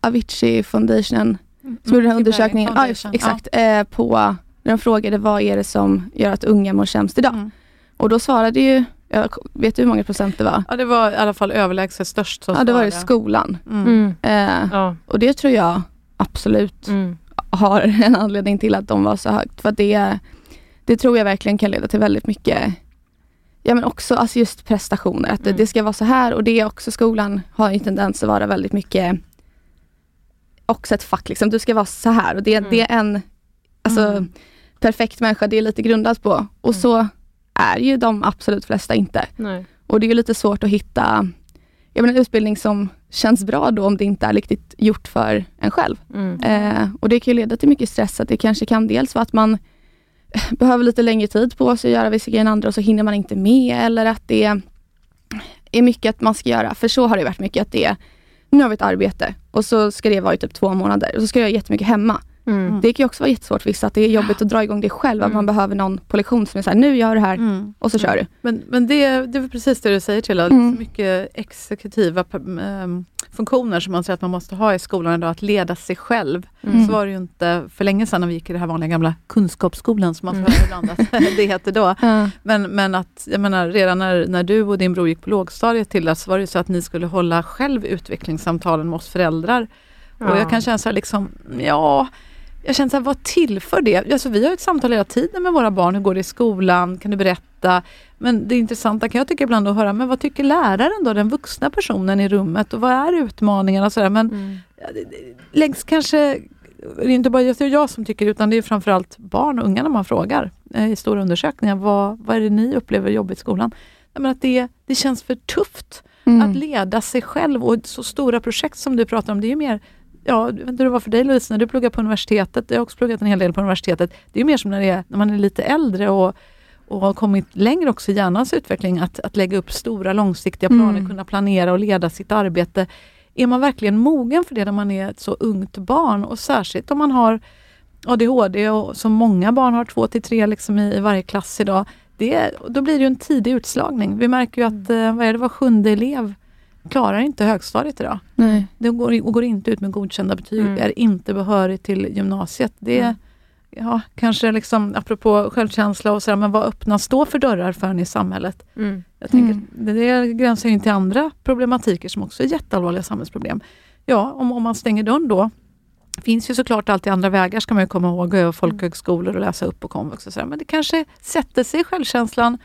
Avicii Foundation som gjorde den här undersökningen? Exakt. Eh, på, när de frågade vad är det som gör att unga mår sämst idag? Mm. Och då svarade ju, jag vet du hur många procent det var? Ja, det var i alla fall överlägset störst som Ja, det var svarade. skolan. Mm. Mm. Eh, Ja. och det tror jag absolut Mm. har en anledning till att de var så högt. För det, det tror jag verkligen kan leda till väldigt mycket, ja men också alltså just prestationer. Att det, Mm. det ska vara så här och det är också skolan har en tendens att vara väldigt mycket också ett fack liksom. Du ska vara så här och det, Mm. det är en alltså, Mm. perfekt människa, det är lite grundat på. Och Mm. så är ju de absolut flesta inte. Nej. Och det är ju lite svårt att hitta jag menar, en utbildning som känns bra då om det inte är riktigt gjort för en själv. Mm. Eh, och det kan ju leda till mycket stress. Att det kanske kan dels vara att man behöver lite längre tid på sig att göra vissa grejer än andra och så hinner man inte med. Eller att det är mycket att man ska göra. För så har det varit mycket att det är, nu har vi ett arbete och så ska det vara i typ två månader och så ska jag göra jättemycket hemma. Mm. Det kan ju också vara jättesvårt för vissa att det är jobbigt att dra igång det själv. Att Mm. man behöver någon på lektion som är såhär, nu gör du det här Mm. och så kör du. Men, men det, det är precis det du säger till, att Mm. mycket exekutiva ehm, funktioner som man säger att man måste ha i skolan idag, att leda sig själv. Mm. Så var det ju inte för länge sedan när vi gick i det här vanliga gamla kunskapsskolan som man får Mm. höra ibland att det heter då. Ja. Men, men att, jag menar, redan när, när du och din bror gick på lågstadiet till så var det ju så att ni skulle hålla själv utvecklingssamtalen med oss föräldrar. Och jag kan känna så här liksom, ja, jag känner så här, vad tillför det? Alltså, vi har ett samtal hela tiden med våra barn. Hur går det i skolan? Kan du berätta? Men det intressanta kan jag tycka ibland att höra, men vad tycker läraren då? Den vuxna personen i rummet och vad är utmaningarna? Så där? Men Mm. längs kanske, det är inte bara jag, jag som tycker utan det är framförallt barn och unga när man frågar eh, i stora undersökningar. Vad, vad är det ni upplever jobbigt i skolan? Menar att det, det känns för tufft Mm. att leda sig själv och så stora projekt som du pratar om, det är ju mer Ja, jag vet inte hur det var för dig Louise när du pluggade på universitetet. Jag har också pluggat en hel del på universitetet. Det är ju mer som när, är, när man är lite äldre och, och har kommit längre också i hjärnans utveckling. Att, att lägga upp stora långsiktiga planer, Mm. kunna planera och leda sitt arbete. Är man verkligen mogen för det när man är ett så ungt barn? Och särskilt om man har ADHD och som många barn har, två till tre liksom i, i varje klass idag. Det, då blir det ju en tidig utslagning. Vi märker ju att eh, vad är det, var sjunde elev klarar inte högstadiet idag. Nej. Det går, och går inte ut med godkända betyg, Mm. är inte behörig till gymnasiet. Det Mm. ja, kanske liksom, apropå självkänsla och sådär, men vad öppnas då för dörrar för en i samhället? Mm. Jag tänker, Mm. det, det gränsar in till andra problematiker som också är jätteallvarliga samhällsproblem. Ja, om, om man stänger dörren då, finns ju såklart alltid andra vägar ska man komma ihåg, och folkhögskolor och läsa upp på komvux och sådär. Men det kanske sätter sig i självkänslan.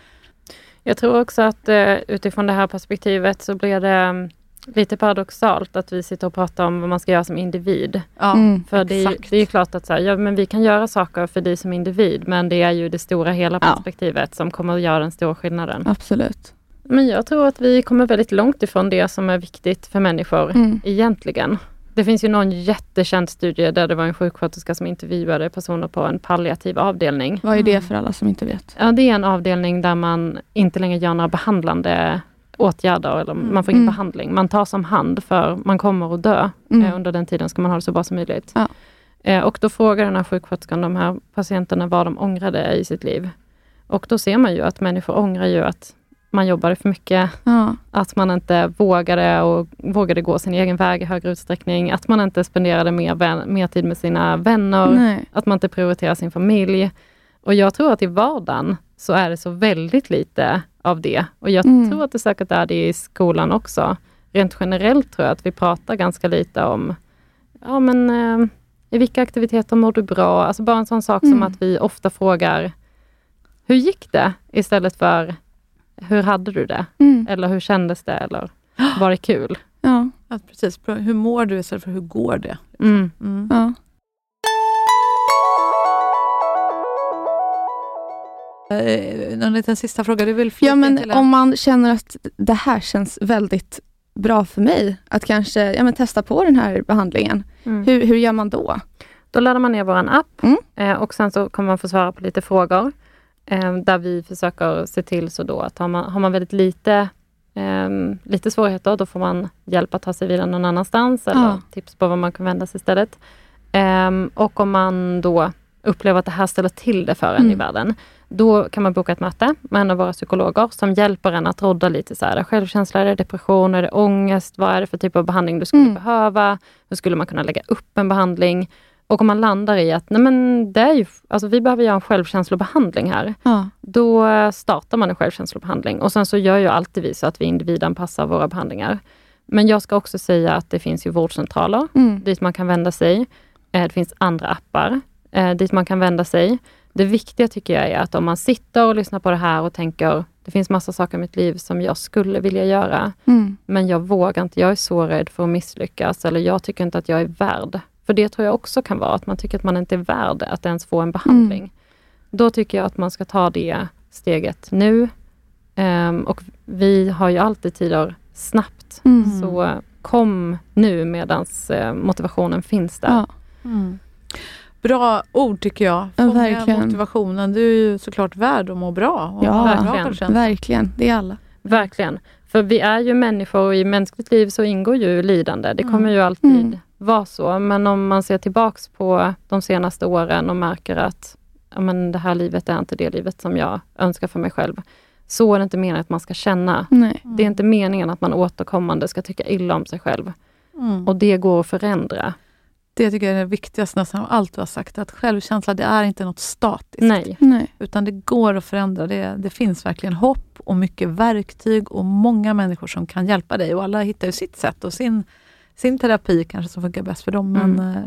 Jag tror också att eh, utifrån det här perspektivet så blir det mm, lite paradoxalt att vi sitter och pratar om vad man ska göra som individ. Ja, Mm. För det är, det är ju klart att så här, ja, men vi kan göra saker för dig som individ, men det är ju det stora hela Ja. perspektivet som kommer att göra den stora skillnaden. Absolut. Men jag tror att vi kommer väldigt långt ifrån det som är viktigt för människor Mm. egentligen. Det finns ju någon jättekänd studie där det var en sjuksköterska som intervjuade personer på en palliativ avdelning. Vad är det för alla som inte vet? Ja, det är en avdelning där man inte längre gör några behandlande åtgärder, eller man får ingen Mm. behandling. Man tas om hand för man kommer att dö. Mm. Eh, under den tiden ska man ha det så bra som möjligt. Ja. Eh, och då frågar den här sjuksköterskan de här patienterna vad de ångrade i sitt liv. Och då ser man ju att människor ångrar ju att man jobbade för mycket, Ja. att man inte vågade och vågade gå sin egen väg i högre utsträckning, att man inte spenderade mer, vän, mer tid med sina vänner, Nej. att man inte prioriterar sin familj. Och jag tror att i vardagen så är det så väldigt lite av det. Och jag Mm. tror att det säkert är det i skolan också. Rent generellt tror jag att vi pratar ganska lite om, ja men eh, i vilka aktiviteter mår du bra? Alltså bara en sån sak som Mm. att vi ofta frågar, hur gick det? Istället för hur hade du det? Mm. Eller hur kändes det? Eller var det kul? Ja. Ja, precis. Hur mår du istället för hur går det? Mm. Mm. ja. Eh, någon liten sista fråga? Du vill flika Ja, men till om man känner att det här känns väldigt bra för mig, att kanske ja, men testa på den här behandlingen. Mm. Hur, hur gör man då? Då laddar man ner vår app Mm. eh, och sen så kommer man få svara på lite frågor. Eh, där vi försöker se till så då att har man, har man väldigt lite, eh, lite svårigheter, då får man hjälp att ta sig vidare någon annanstans eller Ja. tips på vad man kan vända sig istället. Eh, och om man då upplever att det här ställer till det för en i Mm. världen, då kan man boka ett möte med en av våra psykologer som hjälper en att rodda lite så här, självkänsla, är det depression, är det ångest, vad är det för typ av behandling du skulle Mm. behöva? Hur skulle man kunna lägga upp en behandling? Och om man landar i att nej men det är ju, alltså vi behöver göra en självkänslobehandling här, Ja. då startar man en självkänslobehandling. Och sen så gör ju alltid vi så att vi individanpassar våra behandlingar. Men jag ska också säga att det finns ju vårdcentraler Mm. dit man kan vända sig. Eh, Det finns andra appar eh, dit man kan vända sig. Det viktiga tycker jag är att om man sitter och lyssnar på det här och tänker, det finns massa saker i mitt liv som jag skulle vilja göra, Mm. men jag vågar inte, jag är så rädd för att misslyckas, eller jag tycker inte att jag är värd. För det tror jag också kan vara, att man tycker att man inte är värd att ens få en behandling. Då tycker jag att man ska ta det steget nu. Ehm, och vi har ju alltid tider snabbt. Mm. Så kom nu medan motivationen finns där. Ja. Mm. Bra ord tycker jag. Ja, Fånga verkligen. motivationen. Du är ju såklart värd att må bra. och Ja, verkligen. Verkligen, det är alla. Verkligen. För vi är ju människor och i mänskligt liv så ingår ju lidande. Det kommer Mm. ju alltid Vara så. Men om man ser tillbaks på de senaste åren och märker att ja, men det här livet är inte det livet som jag önskar för mig själv. Så är det inte meningen att man ska känna. Nej. Det är inte meningen att man återkommande ska tycka illa om sig själv. Mm. Och det går att förändra. Det tycker jag är det viktigaste nästan av allt du har sagt. Att självkänsla, det är inte något statiskt. Nej. Nej. Utan det går att förändra. Det, det finns verkligen hopp och mycket verktyg och många människor som kan hjälpa dig. Och alla hittar ju sitt sätt och sin, sin terapi kanske som funkar bäst för dem. Men Mm. eh,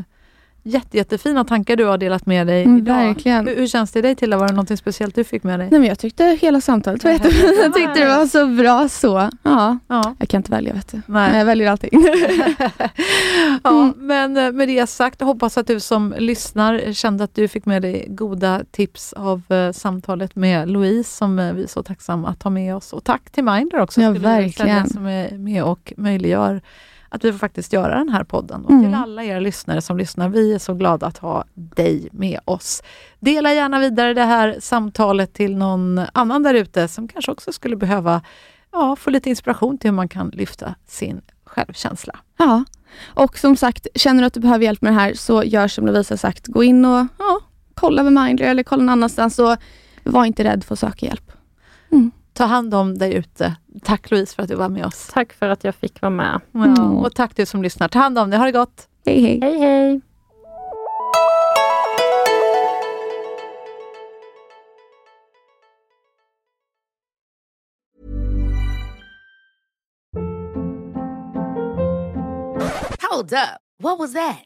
jätte, jättefina tankar du har delat med dig Mm, idag. verkligen. Hur, hur känns det i dig Tilda? Var det något speciellt du fick med dig? Nej, men jag tyckte hela samtalet var jättefint. Jag tyckte det var så bra så. Ja, Ja. jag kan inte välja vet du. Nej. Men jag väljer allting. ja, Mm. men eh, med det sagt, hoppas att du som lyssnar kände att du fick med dig goda tips av eh, samtalet med Louise som vi är så tacksamma att ha med oss. Och tack till Mindler också, Ja, verkligen. som är med och möjliggör att vi får faktiskt göra den här podden. Och Mm. till alla er lyssnare som lyssnar, vi är så glada att ha dig med oss. Dela gärna vidare det här samtalet till någon annan där ute som kanske också skulle behöva ja, få lite inspiration till hur man kan lyfta sin självkänsla. Ja, och som sagt, känner du att du behöver hjälp med det här så gör som Lovisa sagt. Gå in och ja, kolla med Mindler eller kolla någon annanstans och var inte rädd för att söka hjälp. Ta hand om dig ute. Tack Louise för att du var med oss. Tack för att jag fick vara med. Mm. och tack du som lyssnar. Ta hand om dig. Ha det gott. Hej hej! Hej hej! Hold up. What was that?